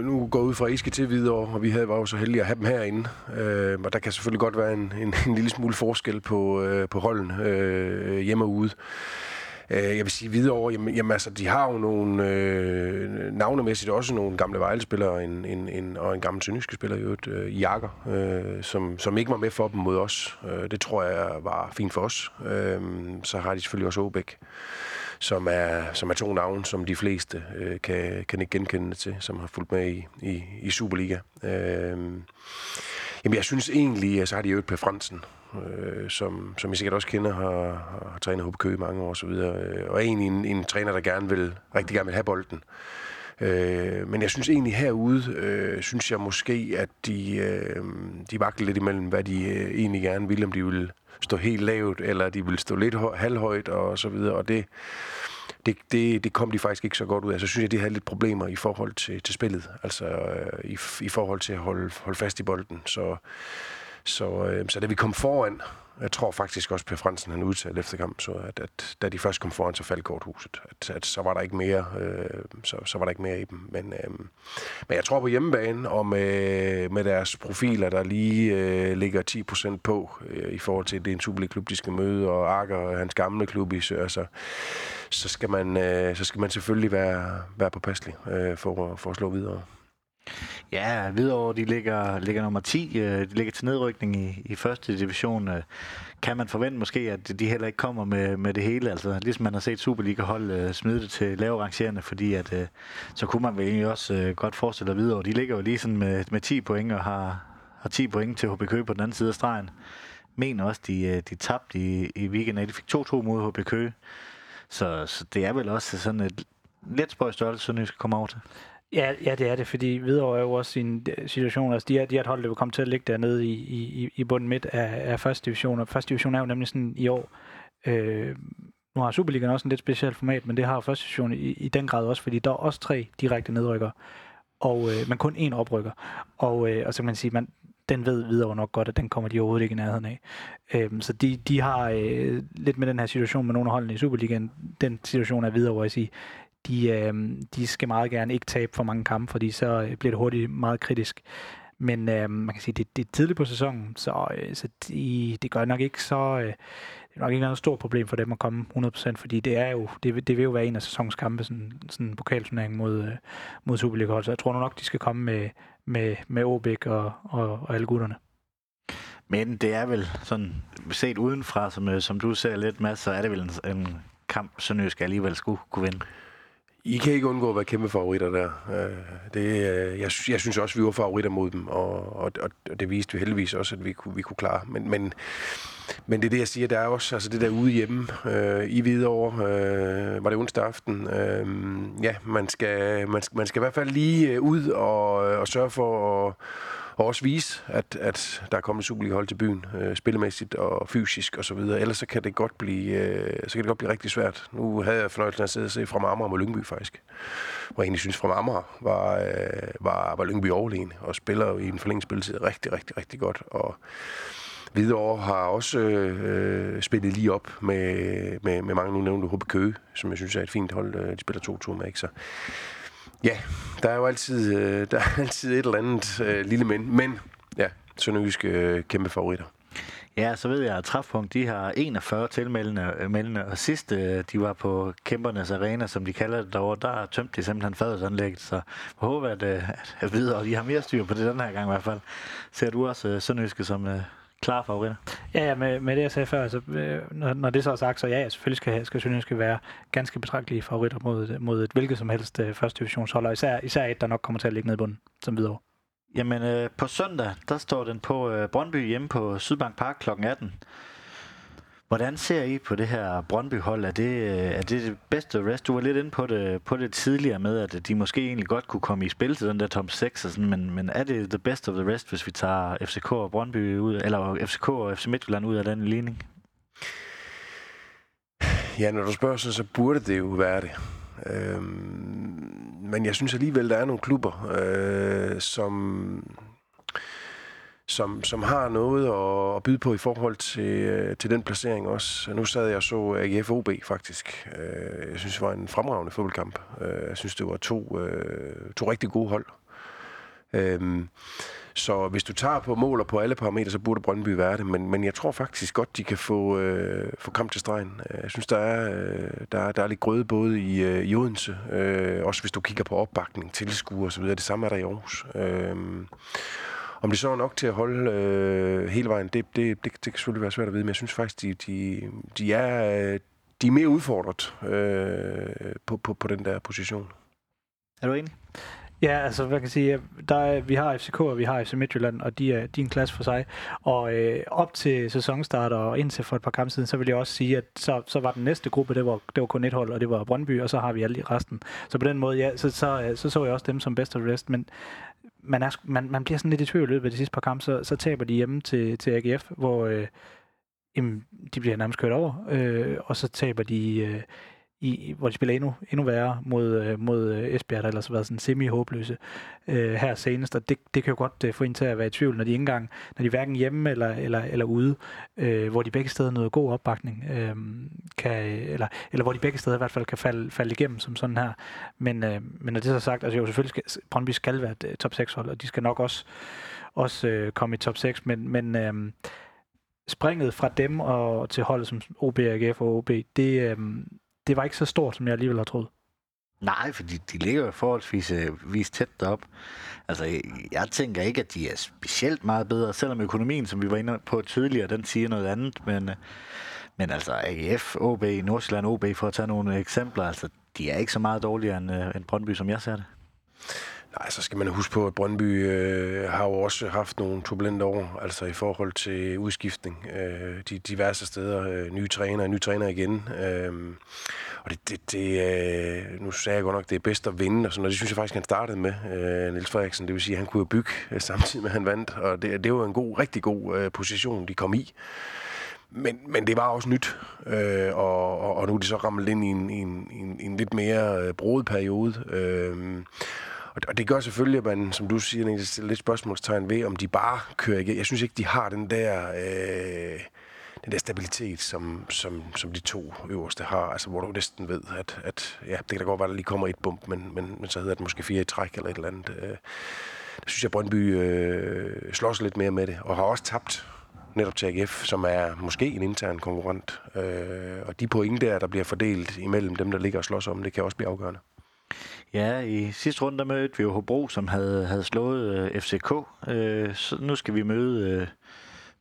nu går ud fra Iske til videre, og vi havde, var jo så heldige at have dem herinde. Øh, og der kan selvfølgelig godt være en, en, en lille smule forskel på, øh, på holden øh, hjemme og ude. Øh, jeg vil sige videre jamen, jamen altså, de har jo nogle øh, navnemæssigt også nogle gamle Vejle-spillere en, en, en, og en gammel sønderjyske spiller i øvrigt, øh, Jakker, øh, som, som ikke var med for dem mod os. Øh, det tror jeg var fint for os. Øh, så har de selvfølgelig også Åbæk som er, som er to navne, som de fleste øh, kan, kan ikke genkende til, som har fulgt med i, i, i Superliga. Øh, jamen, jeg synes egentlig, så har de jo et Per Fransen, øh, som, som I sikkert også kender, har, har trænet HB Køge i mange år osv., øh, og er egentlig en, en træner, der gerne vil, rigtig gerne vil have bolden. Øh, men jeg synes egentlig herude, øh, synes jeg måske, at de, øh, de vakler lidt imellem, hvad de øh, egentlig gerne vil, om de vil stå helt lavt, eller de vil stå lidt halvhøjt og så videre, og det, det, det, det kom de faktisk ikke så godt ud af. Så synes jeg, de havde lidt problemer i forhold til, til spillet, altså øh, i, i forhold til at holde, holde fast i bolden. Så, så, øh, så da vi kom foran, jeg tror faktisk også, Per Fransen han udtalte efter kampen, så at, at da de først kom foran, så faldt korthuset. At, at så var der ikke mere, øh, så, så var der ikke mere i dem. Men, øh, men jeg tror på hjemmebane, og med, med deres profiler, der lige øh, ligger 10% på, øh, i forhold til, at det er en Superliga-klub, de skal møde, og Akker, hans gamle klub i Sør, så, altså, så, skal man, øh, så skal man selvfølgelig være, være påpasselig øh, for, for at slå videre. Ja, Hvidovre, de ligger, ligger nummer 10. Øh, de ligger til nedrykning i, i første division. Øh, kan man forvente måske, at de heller ikke kommer med, med det hele? Altså, ligesom man har set Superliga-hold øh, smide det til lave rangerende, fordi at, så kunne man vel egentlig også godt forestille sig videre. De ligger jo lige sådan med, med 10 point og har, har 10 point til HB Køge på den anden side af stregen. Mener også, de, de tabte i, i weekenden. De fik 2-2 mod HB Køge. Så, så det er vel også sådan et lidt spøjt størrelse, så skal komme over til. Ja, ja, det er det, fordi Hvidovre er jo også i øh, situation, altså de er, de er et hold, der vil komme til at ligge dernede i, i, i bunden midt af, af første division, og første division er jo nemlig sådan i år, øh, nu har Superligaen også en lidt specielt format, men det har første division i, i den grad også, fordi der er også tre direkte nedrykker, og øh, men kun én oprykker. Og, øh, og så kan man sige, man, den ved videre nok godt, at den kommer de overhovedet ikke i nærheden af. Øhm, så de, de har øh, lidt med den her situation med nogle af holdene i Superligaen, den situation er videre, hvor jeg siger, de, øh, de skal meget gerne ikke tabe for mange kampe, fordi så øh, bliver det hurtigt meget kritisk. Men øh, man kan sige, det, det er tidligt på sæsonen, så, øh, så de, det gør nok ikke så... Øh, det er nok ikke noget stort problem for dem at komme 100%, fordi det er jo, det, det vil jo være en af sæsonens kampe, sådan, sådan en pokalturnering mod, øh, mod Superliga. Så jeg tror nok, de skal komme med, med, med Åbæk og, og, og alle gutterne. Men det er vel sådan, set udenfra, som, øh, som du ser lidt, med, så er det vel en, en kamp, Sønderjysk alligevel skulle kunne vinde. I kan ikke undgå at være kæmpe favoritter der. Øh, det, øh, jeg, jeg synes også, vi var favoritter mod dem, og, og, og det viste vi heldigvis også, at vi kunne, vi kunne klare. Men, men, men det er det, jeg siger, der er også altså det der ude hjemme øh, i Hvidovre, øh, var det onsdag aften. Øh, ja, man skal, man, man skal i hvert fald lige øh, ud og, og sørge for at og også vise, at, at der er kommet Superliga-hold til byen, øh, spillemæssigt og fysisk og så videre. Ellers så kan det godt blive, øh, så kan det godt blive rigtig svært. Nu havde jeg fornøjelsen af at sidde og se fra Amager mod Lyngby faktisk. Hvor jeg egentlig synes, fra Amager var, øh, var, var Lyngby overlegen og spiller i en forlænget spilletid rigtig, rigtig, rigtig godt. Og Hvidovre har også øh, spillet lige op med, med, med mange, nu nævnte HB Køge, som jeg synes er et fint hold. Øh, de spiller 2-2 med, ikke? Så Ja, der er jo altid, øh, der er altid et eller andet øh, lille men. Men ja, Sønderjyske øh, kæmpe favoritter. Ja, så ved jeg, at Træfpunkt, de har 41 tilmeldende, øh, meldende, og sidst øh, de var på Kæmpernes Arena, som de kalder det derovre, der tømte de simpelthen fadelsanlægget, så jeg håber, at, øh, at, videre, og de har mere styr på det den her gang i hvert fald. Ser du også Sønderjyske som klare favoritter? Ja, ja med, med det jeg sagde før, altså, når, når det så er sagt, så ja, selvfølgelig skal, skal Sønderjyske være ganske betragtelige favoritter mod, mod et hvilket som helst uh, første divisionshold, og især, især et, der nok kommer til at ligge ned i bunden, som videre. Jamen, øh, på søndag, der står den på øh, Brøndby hjemme på Sydbank Park kl. 18. Hvordan ser I på det her Brøndby-hold? Er det, øh, er det det bedste rest? Du var lidt inde på det, på det tidligere med, at de måske egentlig godt kunne komme i spil til den der top 6, og sådan, men, men er det the best of the rest, hvis vi tager FCK og Brøndby ud, eller FCK og FC Midtjylland ud af den ligning? Ja, når du spørger så, så burde det jo være det. Øhm, men jeg synes alligevel, der er nogle klubber, øh, som, som, som har noget at, at byde på i forhold til, øh, til den placering også. Nu sad jeg og så AGF OB faktisk. Øh, jeg synes, det var en fremragende fodboldkamp. Øh, jeg synes, det var to, to rigtig gode hold. Øh, så hvis du tager på mål og på alle parametre, så burde Brøndby være det. Men, men jeg tror faktisk godt, de kan få, øh, få kamp til stregen. Jeg synes, der er, øh, der er, der er lidt grøde både i, øh, i Odense, øh, også hvis du kigger på opbakning, tilskuer osv. Det samme er der i Aarhus. Øh, om det så er nok til at holde øh, hele vejen, det, det, det, det kan selvfølgelig være svært at vide, men jeg synes faktisk, de, de, de, er, de er mere udfordret øh, på, på, på den der position. Er du enig? Ja, altså, hvad kan jeg sige, der er, vi har FCK, og vi har FC Midtjylland, og de er, de er en klasse for sig. Og øh, op til sæsonstart og indtil for et par kampe siden, så vil jeg også sige, at så, så var den næste gruppe, det var, det var kun et hold, og det var Brøndby, og så har vi alle resten. Så på den måde, ja, så, så, så, så jeg også dem som best of rest, men man, er, man, man bliver sådan lidt i tvivl i løbet af de sidste par kampe, så, så taber de hjemme til, til AGF, hvor øh, jamen, de bliver nærmest kørt over, øh, og så taber de... Øh, i, hvor de spiller endnu, endnu værre mod, øh, mod øh, Esbjerg, der ellers har været sådan semi-håbløse øh, her senest, og det, det kan jo godt øh, få en til at være i tvivl, når de ikke engang, når de hverken hjemme eller, eller, eller ude, øh, hvor de begge steder noget god opbakning, øh, kan, eller, eller hvor de begge steder i hvert fald kan falde, falde igennem som sådan her. Men, øh, men når det så sagt, altså jo selvfølgelig skal, Brøndby skal være et øh, top 6 hold, og de skal nok også, også øh, komme i top 6, men, men øh, springet fra dem og til holdet som OB, AGF og OB, det, øh, det var ikke så stort, som jeg alligevel har troet. Nej, for de, de ligger jo forholdsvis øh, vis tæt derop. Altså, jeg, jeg tænker ikke, at de er specielt meget bedre, selvom økonomien, som vi var inde på tidligere, den siger noget andet, men, øh, men altså AGF, OB, Nordsjælland OB, for at tage nogle eksempler, altså, de er ikke så meget dårligere end, øh, end Brøndby, som jeg ser det. Nej, så skal man huske på, at Brøndby øh, har jo også haft nogle turbulente år, altså i forhold til udskiftning. Øh, de diverse steder, øh, nye træner, nye træner igen. Øh, og det, det, det øh, nu sagde jeg godt nok, det er bedst at vinde, og, sådan, og det synes jeg faktisk, han startede med, øh, Niels Frederiksen. Det vil sige, at han kunne jo bygge øh, samtidig med, at han vandt, og det, det var en god, rigtig god øh, position, de kom i. Men, men det var også nyt, øh, og, og, og nu er de så ramlet ind i en, i en, i en, en lidt mere øh, broet periode. Øh, og det gør selvfølgelig, at man, som du siger, stiller lidt spørgsmålstegn ved, om de bare kører igen. Jeg synes ikke, de har den der... Øh, den der stabilitet, som, som, som de to øverste har, altså hvor du næsten ved, at, at ja, det kan da godt være, at der lige kommer et bump, men, men, men så hedder det måske fire i træk eller et eller andet. Øh, der synes jeg, Brøndby øh, slår sig lidt mere med det, og har også tabt netop til AGF, som er måske en intern konkurrent. Øh, og de point der, der bliver fordelt imellem dem, der ligger og slås om, det kan også blive afgørende. Ja, i sidste runde der mødte vi jo Hobro, som havde, havde slået øh, FCK. Øh, så nu skal vi møde øh,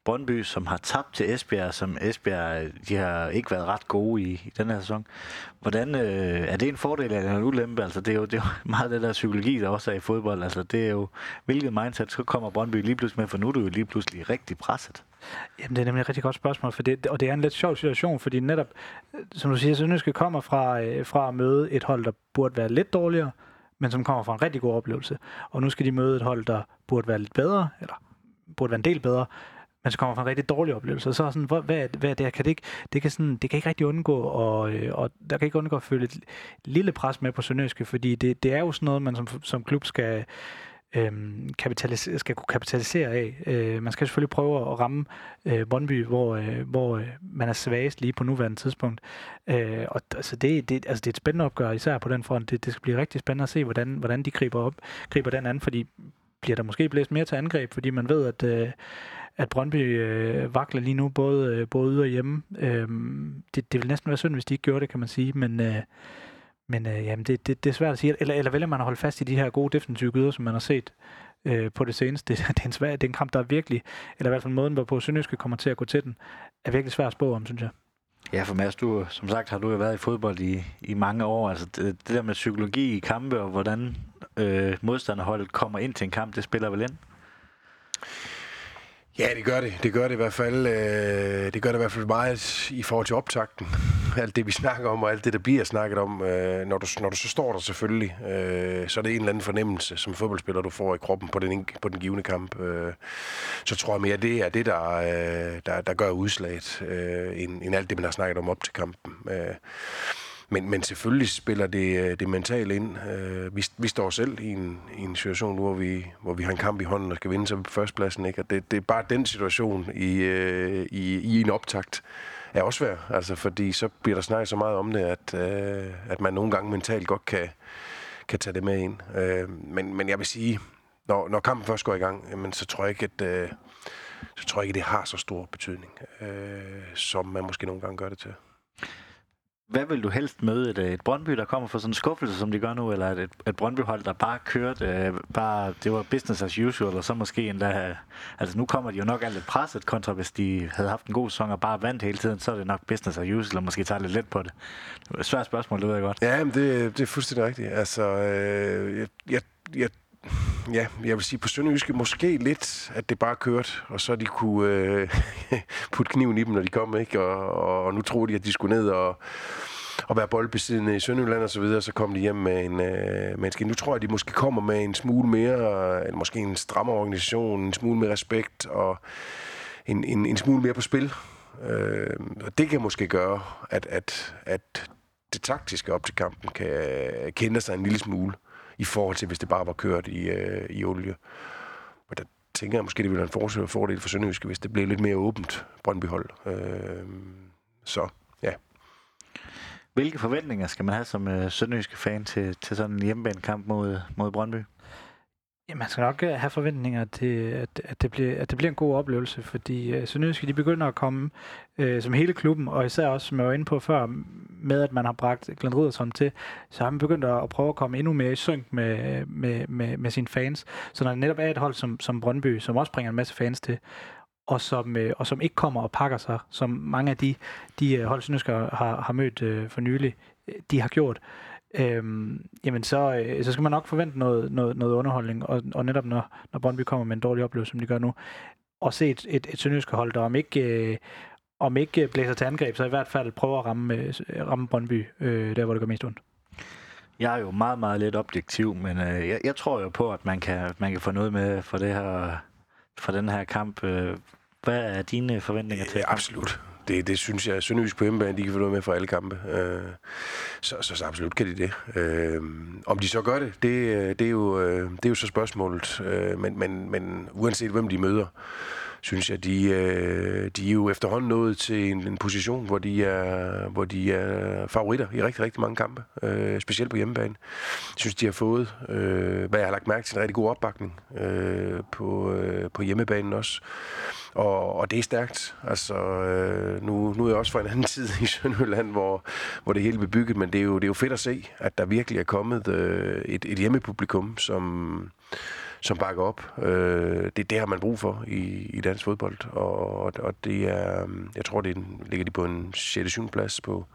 Brøndby, som har tabt til Esbjerg, som Esbjerg de har ikke været ret gode i, i den her sæson. Hvordan, øh, er det en fordel eller en ulempe? Altså, det, er jo, det er jo [LAUGHS] meget det der psykologi, der også er i fodbold. Altså, det er jo, hvilket mindset så kommer Brøndby lige pludselig med, for nu er du jo lige pludselig rigtig presset. Jamen, det er nemlig et rigtig godt spørgsmål, for det, og det er en lidt sjov situation, fordi netop, som du siger, Sønderjyske kommer fra, øh, fra at møde et hold, der burde være lidt dårligere, men som kommer fra en rigtig god oplevelse. Og nu skal de møde et hold, der burde være lidt bedre, eller burde være en del bedre, men så kommer fra en rigtig dårlig oplevelse. Og så er sådan, hvad, hvad, hvad er det Kan det, ikke, det, kan sådan, det kan ikke rigtig undgå, og, øh, og der kan ikke undgå at føle et lille pres med på Sønderjyske, fordi det, det er jo sådan noget, man som, som klub skal, øhm, kapitalisere, skal kunne kapitalisere af. Øh, man skal selvfølgelig prøve at ramme øh, Brøndby, hvor, øh, hvor øh, man er svagest lige på nuværende tidspunkt. Øh, og altså det, det, altså det er et spændende opgør, især på den front. Det, det skal blive rigtig spændende at se, hvordan, hvordan de griber, op, griber den anden, fordi bliver der måske blæst mere til angreb, fordi man ved, at, øh, at Brøndby øh, vakler lige nu, både, øh, både ude og hjemme. Øh, det, det vil næsten være synd, hvis de ikke gjorde det, kan man sige, men... Øh, men øh, jamen, det, det, det er svært at sige. Eller, eller vælger man at holde fast i de her gode defensive gyder, som man har set øh, på det seneste. [LAUGHS] Det, det, er en svær, det er en kamp, der er virkelig, eller i hvert fald måden, hvorpå Sønderjyske kommer til at gå til den, er virkelig svær at spå om, synes jeg. Ja, for Mads, du, som sagt har du jo været i fodbold i, i mange år. Altså det, det der med psykologi i kampe, og hvordan øh, modstanderholdet kommer ind til en kamp, det spiller vel ind? Ja, det gør det. Det gør det i hvert fald. Øh, det gør det i hvert fald meget i forhold til optakten. Alt det, vi snakker om, og alt det, der bliver snakket om. Øh, når, du, når du så står der selvfølgelig, øh, så er det en eller anden fornemmelse som fodboldspiller, du får i kroppen på den, på den givende kamp. Øh, så tror jeg mere, det er det, der, øh, der, der gør udslaget, øh, end, end alt det, man har snakket om op til kampen. Øh, men, men selvfølgelig spiller det, øh, det mentale ind. Øh, vi, vi står selv i en, i en situation nu, hvor vi, hvor vi har en kamp i hånden og skal vinde sig på førstepladsen. Ikke? Og det, det er bare den situation i, øh, i, i en optakt er også værd. Altså, fordi så bliver der snakket så meget om det, at, øh, at man nogle gange mentalt godt kan, kan tage det med ind. Øh, men, men jeg vil sige, når, når kampen først går i gang, jamen, så tror jeg ikke, at... Øh, så tror jeg ikke, det har så stor betydning, øh, som man måske nogle gange gør det til. Hvad vil du helst møde? Et, øh, et Brøndby, der kommer for sådan en skuffelse, som de gør nu, eller et, et Brøndby-hold, der bare kørte, øh, bare, det var business as usual, og så måske endda, øh, altså nu kommer de jo nok alt lidt presset kontra, hvis de havde haft en god sæson og bare vandt hele tiden, så er det nok business as usual, og måske tager lidt let på det. Svært spørgsmål, det ved jeg godt. Ja, men det, det er fuldstændig rigtigt. Altså, øh, jeg, jeg, jeg ja, jeg vil sige på Sønderjyske måske lidt, at det bare kørte, og så de kunne øh, [LAUGHS] putte kniven i dem, når de kom, ikke? Og, og, og nu troede de, at de skulle ned og, og være boldbesiddende i Sønderjylland og så videre, så kom de hjem med en, øh, med en Nu tror jeg, at de måske kommer med en smule mere, eller måske en strammere organisation, en smule mere respekt og en, en, en smule mere på spil. Øh, og det kan måske gøre, at, at, at det taktiske op til kampen kan kende sig en lille smule i forhold til, hvis det bare var kørt i, øh, i olie. Og der tænker jeg måske, det ville være en fordel, for Sønderjyske, hvis det blev lidt mere åbent Brøndby-hold. Øh, så, ja. Hvilke forventninger skal man have som øh, sønderjyske fan til, til sådan en hjemmebanekamp mod, mod Brøndby? Ja, man skal nok øh, have forventninger til, at, at, det, bliver, at det bliver en god oplevelse, fordi øh, uh, Sønderjyske de begynder at komme øh, som hele klubben, og især også, som jeg var inde på før, med at man har bragt Glenn Riddersholm til, så har man begyndt at prøve at komme endnu mere i synk med, med, med, med sine fans. Så når det netop er et hold som, som Brøndby, som også bringer en masse fans til, og som, øh, og som ikke kommer og pakker sig, som mange af de, de øh, hold, Sønderjyske har, har mødt øh, for nylig, de har gjort, øhm, jamen så, øh, så skal man nok forvente noget, noget, noget underholdning, og, og netop når, når Brøndby kommer med en dårlig oplevelse, som de gør nu, og se et, et, et sønderjyske hold, der om ikke, øh, om ikke blæser til angreb, så i hvert fald prøver at ramme, øh, ramme Brøndby, øh, der hvor det gør mest ondt. Jeg er jo meget, meget lidt objektiv, men øh, jeg, jeg tror jo på, at man kan, man kan få noget med for, det her, for den her kamp. Øh, hvad er dine forventninger til? Øh, absolut det, det synes jeg, Sønderjysk på hjemmebane, de kan få noget med for alle kampe. Øh, så, så, så absolut kan de det. Øh, om de så gør det, det, øh, det, er, jo, øh, det er jo så spørgsmålet. Øh, men, men, men uanset hvem de møder, synes jeg, de, øh, de er jo efterhånden nået til en, en position, hvor de, er, hvor de er favoritter i rigtig, rigtig mange kampe. Øh, specielt på hjemmebane. Jeg synes, de har fået, øh, hvad jeg har lagt mærke til, en rigtig god opbakning øh, på, øh, på hjemmebanen også. Og, og det er stærkt. Altså, øh, nu, nu er jeg også fra en anden [LAUGHS] tid i Sønderjylland, hvor, hvor det hele blev bygget, men det er, jo, det er jo fedt at se, at der virkelig er kommet øh, et, et hjemmepublikum, som, som bakker op. Øh, det, det har man brug for i, i dansk fodbold, og, og det er, jeg tror, det ligger de på en 6. 7. plads på,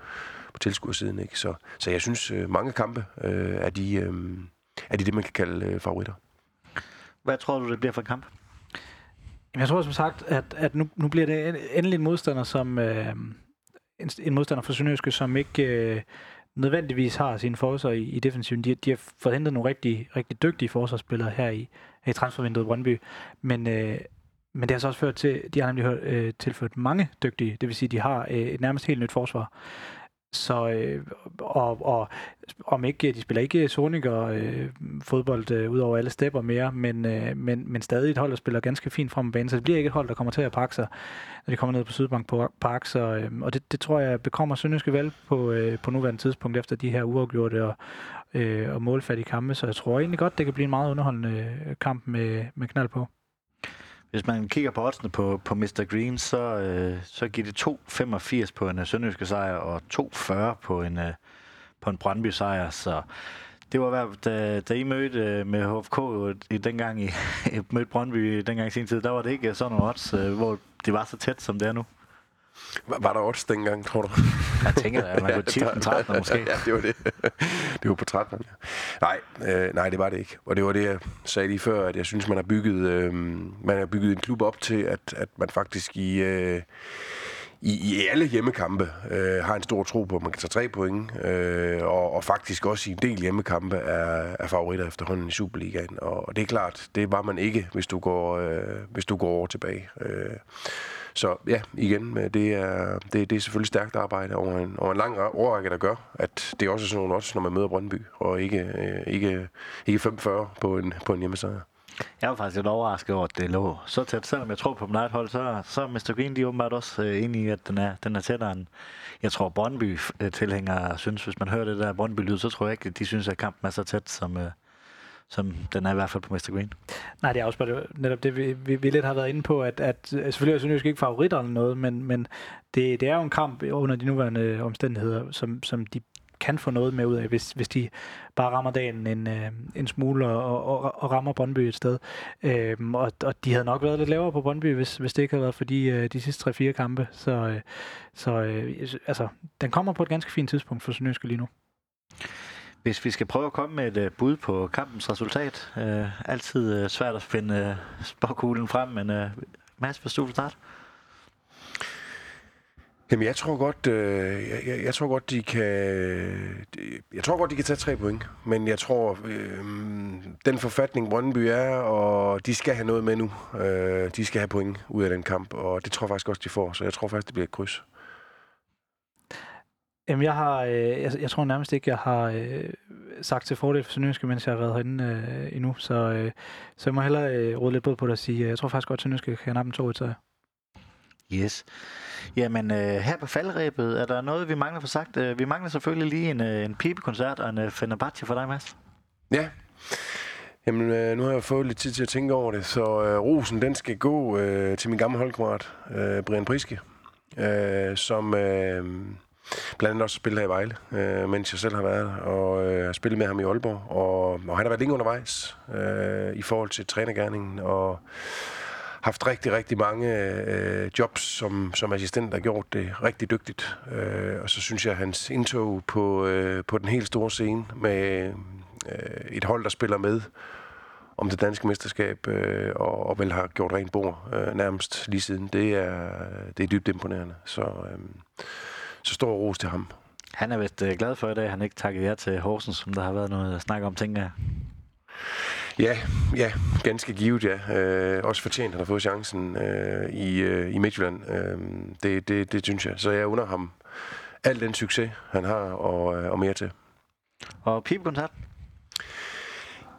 på tilskuersiden. Ikke? Så, så jeg synes, øh, mange kampe øh, er, de, øh, er de det, man kan kalde øh, favoritter. Hvad tror du, det bliver for en kamp? Jeg tror som sagt, at, at nu, nu bliver det endelig en modstander, som øh, en, en modstander for Sønderjyske, som ikke øh, nødvendigvis har sine forsvar i, i defensiven. De, de har fået hentet nogle rigtig, rigtig dygtige forsvarsspillere her i, her i transfervinduet Brøndby, men, øh, men det har så også ført til, de har nemlig hørt, øh, tilført mange dygtige, det vil sige, de har øh, et nærmest helt nyt forsvar. Så, øh, og, og om ikke, de spiller ikke Sonic og øh, fodbold øh, ud over alle stepper mere, men, øh, men, men stadig et hold, der spiller ganske fint frem på banen, så det bliver ikke et hold, der kommer til at pakke sig, når de kommer ned på Sydbank på Park, så, øh, og det, det tror jeg bekommer Sønderjyske valg på, øh, på nuværende tidspunkt efter de her uafgjorte og, øh, og målfattige kampe, så jeg tror egentlig godt, det kan blive en meget underholdende øh, kamp med, med knald på. Hvis man kigger på oddsene på, på Mr. Green, så, øh, så giver det 2,85 på en uh, sønderjyske sejr og 2,40 på en, uh, på en Brøndby sejr. Så det var hvad, da, da I mødte uh, med HFK i, dengang I [LAUGHS] mødte Brøndby dengang i sin tid, der var det ikke sådan nogle odds, uh, hvor det var så tæt, som det er nu. Var, var der odds dengang, tror du? [LAUGHS] Jeg tænker, at man kunne tippe den 13 måske. ja, det var det. [LAUGHS] Det var på 13. Ja. Nej, øh, nej, det var det ikke. Og det var det, jeg sagde lige før, at jeg synes, man har bygget, øh, man har bygget en klub op til, at, at man faktisk i... Øh, i, i alle hjemmekampe øh, har en stor tro på, at man kan tage tre point, øh, og, og faktisk også i en del hjemmekampe er, er favoritter efterhånden i Superligaen. Og, og det er klart, det var man ikke, hvis du går, øh, hvis du går over tilbage. Øh, så ja, igen, øh, det er, det, det er selvfølgelig stærkt arbejde over en, over en lang årrække, der gør, at det er også sådan nogle odds, når man møder Brøndby, og ikke, øh, ikke, ikke 45 på en, på en hjemmesejr. Jeg var faktisk lidt overrasket over, at det lå så tæt. Selvom jeg tror på mit eget hold, så, så er Mr. Green de er åbenbart også øh, enig i, at den er, den er tættere end... Jeg tror, Brøndby-tilhængere øh, synes, hvis man hører det der Brøndby-lyd, så tror jeg ikke, at de synes, at kampen er så tæt, som, øh, som den er i hvert fald på Mr. Green. Nej, det er også netop det, vi, vi, vi lidt har været inde på, at, at øh, selvfølgelig er Sønderjysk ikke favoritter eller noget, men, men det, det er jo en kamp under de nuværende omstændigheder, som, som de kan få noget med ud af, hvis, hvis de bare rammer dagen en, øh, en smule og, og, og rammer Brøndby et sted. Øhm, og, og de havde nok været lidt lavere på Brøndby, hvis, hvis det ikke havde været for de, øh, de sidste 3-4 kampe. Så, så øh, altså, den kommer på et ganske fint tidspunkt for Sønderjyske lige nu. Hvis vi skal prøve at komme med et øh, bud på kampens resultat. øh, altid øh, svært at finde øh, spåkuglen frem, men øh, Mads, hvis du vil starte. Jamen, jeg tror godt, øh, jeg, jeg, jeg tror godt, de kan, jeg tror godt, de kan tage tre point. Men jeg tror, øh, den forfatning Brøndby er, og de skal have noget med nu. Øh, de skal have point ud af den kamp, og det tror jeg faktisk også, de får. Så jeg tror faktisk, det bliver et kryds. Jamen, jeg har, øh, jeg, jeg tror nærmest ikke, jeg har øh, sagt til fordel for Sønderjyske, mens jeg har været herinde øh, endnu. Så, øh, så jeg må hellere øh, råde lidt på det og sige, øh, jeg tror faktisk godt, at Sønderjyske kan nappe en to i Yes. Jamen, øh, her på faldrebet, er der noget, vi mangler for sagt? Øh, vi mangler selvfølgelig lige en, øh, en pibekoncert og en øh, Fenerbahce for dig, Mads. Ja. Jamen, øh, nu har jeg fået lidt tid til at tænke over det, så øh, rosen, den skal gå øh, til min gamle holdkammerat, øh, Brian Priske, øh, som øh, blandt andet også spillet her i Vejle, øh, mens jeg selv har været og øh, har spillet med ham i Aalborg, og, og han har været længe undervejs øh, i forhold til trænergærningen, og haft rigtig, rigtig mange øh, jobs som, som assistent, der har gjort det rigtig dygtigt. Øh, og så synes jeg, at hans indtog på, øh, på den helt store scene med øh, et hold, der spiller med om det danske mesterskab, øh, og, og vel har gjort rent bord øh, nærmest lige siden, det er, det er dybt imponerende. Så, øh, så stor ros til ham. Han er vist øh, glad for i dag, han ikke takkede jer til Horsens, som der har været noget at snakke om, tænker jeg. Ja, ja, ganske givet, ja. Øh, også fortjent, han har fået chancen øh, i, øh, i Midtjylland. Øh, det, det, det synes jeg. Så jeg under ham al den succes, han har, og, øh, og mere til. Og pibekoncert?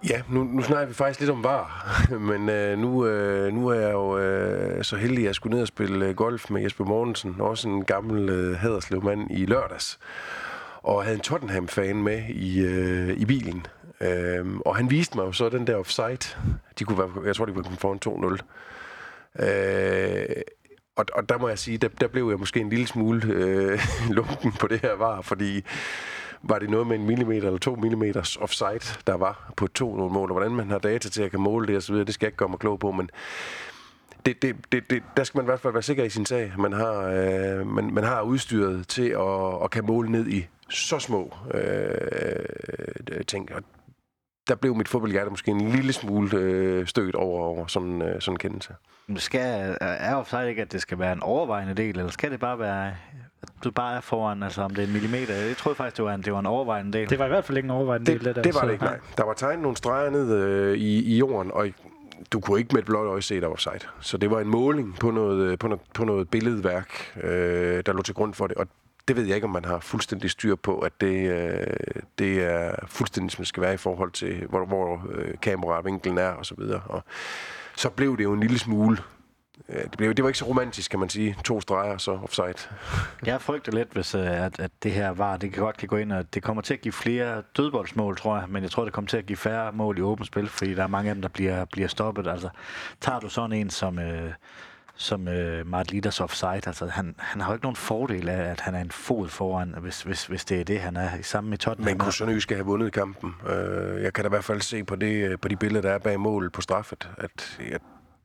Ja, nu, nu snakker vi faktisk lidt om var, [LAUGHS] men øh, nu, øh, nu er jeg jo øh, så heldig, at jeg skulle ned og spille øh, golf med Jesper Mortensen, også en gammel øh, mand i lørdags, og havde en Tottenham-fan med i, øh, i bilen. Øh, og han viste mig jo så den der offside. De kunne være, jeg tror, de kunne foran 2-0. Øh, og, og der må jeg sige, der, der blev jeg måske en lille smule øh, [LAUGHS] lunken på det her var, fordi var det noget med en millimeter eller to millimeters offside, der var på to nogle mål, og hvordan man har data til at kan måle det osv., det skal jeg ikke gøre mig klog på, men det, det, det, det, der skal man i hvert fald være sikker i sin sag. Man har, øh, man, man har udstyret til at, at kan måle ned i så små øh, ting. Og der blev mit fodboldhjerte måske en lille smule øh, stødt over, over sådan, øh, sådan en kendelse. Skal, er offside ikke, at det skal være en overvejende del, eller skal det bare være, du bare er foran, altså om det er en millimeter? Jeg troede faktisk, det var en, det var en overvejende del. Det var i hvert fald ikke en overvejende det, del, det der. Det var så, det ikke, nej. Der var tegnet nogle streger ned øh, i, i jorden, og du kunne ikke med et blåt øje se, der var offside. Så det var en måling på noget, øh, på noget, på noget billedværk, øh, der lå til grund for det. Og det ved jeg ikke, om man har fuldstændig styr på, at det, øh, det er fuldstændig, som det skal være i forhold til, hvor, hvor øh, kameravinklen er og så videre. Og så blev det jo en lille smule det, blev, det var ikke så romantisk, kan man sige. To streger, så offside. Jeg frygter lidt, hvis øh, at, at det her var, det kan godt kan gå ind, og det kommer til at give flere dødboldsmål, tror jeg, men jeg tror, det kommer til at give færre mål i åbent spil, fordi der er mange af dem, der bliver, bliver stoppet. Altså, tager du sådan en som... Øh, som øh, Mart Litters offside. Altså, han, han har jo ikke nogen fordel af, at han er en fod foran, hvis, hvis, hvis det er det, han er i samme med Tottenham. Men kunne skal have vundet kampen. Øh, jeg kan da i hvert fald se på, det, på de billeder, der er bag målet på straffet, at jeg,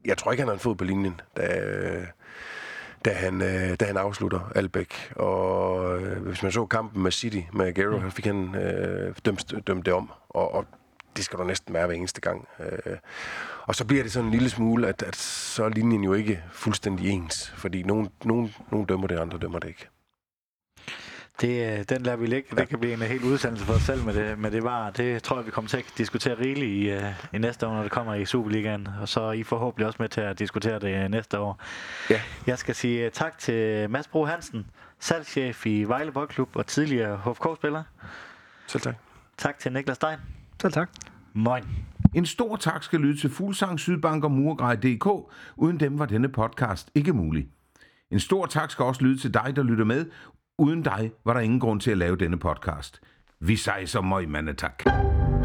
jeg tror ikke, han har en fod på linjen, da, da, han, øh, da han afslutter Albæk. Og øh, hvis man så kampen med City, med Aguero, mm. fik han øh, dømt, dømt det om. Og, og det skal du næsten være hver eneste gang. Øh, og så bliver det sådan en lille smule, at, at så er linjen jo ikke fuldstændig ens, fordi nogen, nogen, nogen dømmer det, andre dømmer det ikke. Det, øh, den lader vi ligge. Det kan blive en helt udsendelse for os selv med det, med det var. Det tror jeg, vi kommer til at diskutere rigeligt i, uh, i næste år, når det kommer i Superligaen. Og så er I forhåbentlig også med til at diskutere det næste år. Ja. Jeg skal sige tak til Mads Bro Hansen, salgschef i Vejle Boldklub og tidligere HFK-spiller. Selv tak. Tak til Niklas Stein. Selv tak. Moin. En stor tak skal lyde til Fuglsang, Sydbank og Murgrej.dk. Uden dem var denne podcast ikke mulig. En stor tak skal også lyde til dig, der lytter med. Uden dig var der ingen grund til at lave denne podcast. Vi sejser møg, mandetak. tak.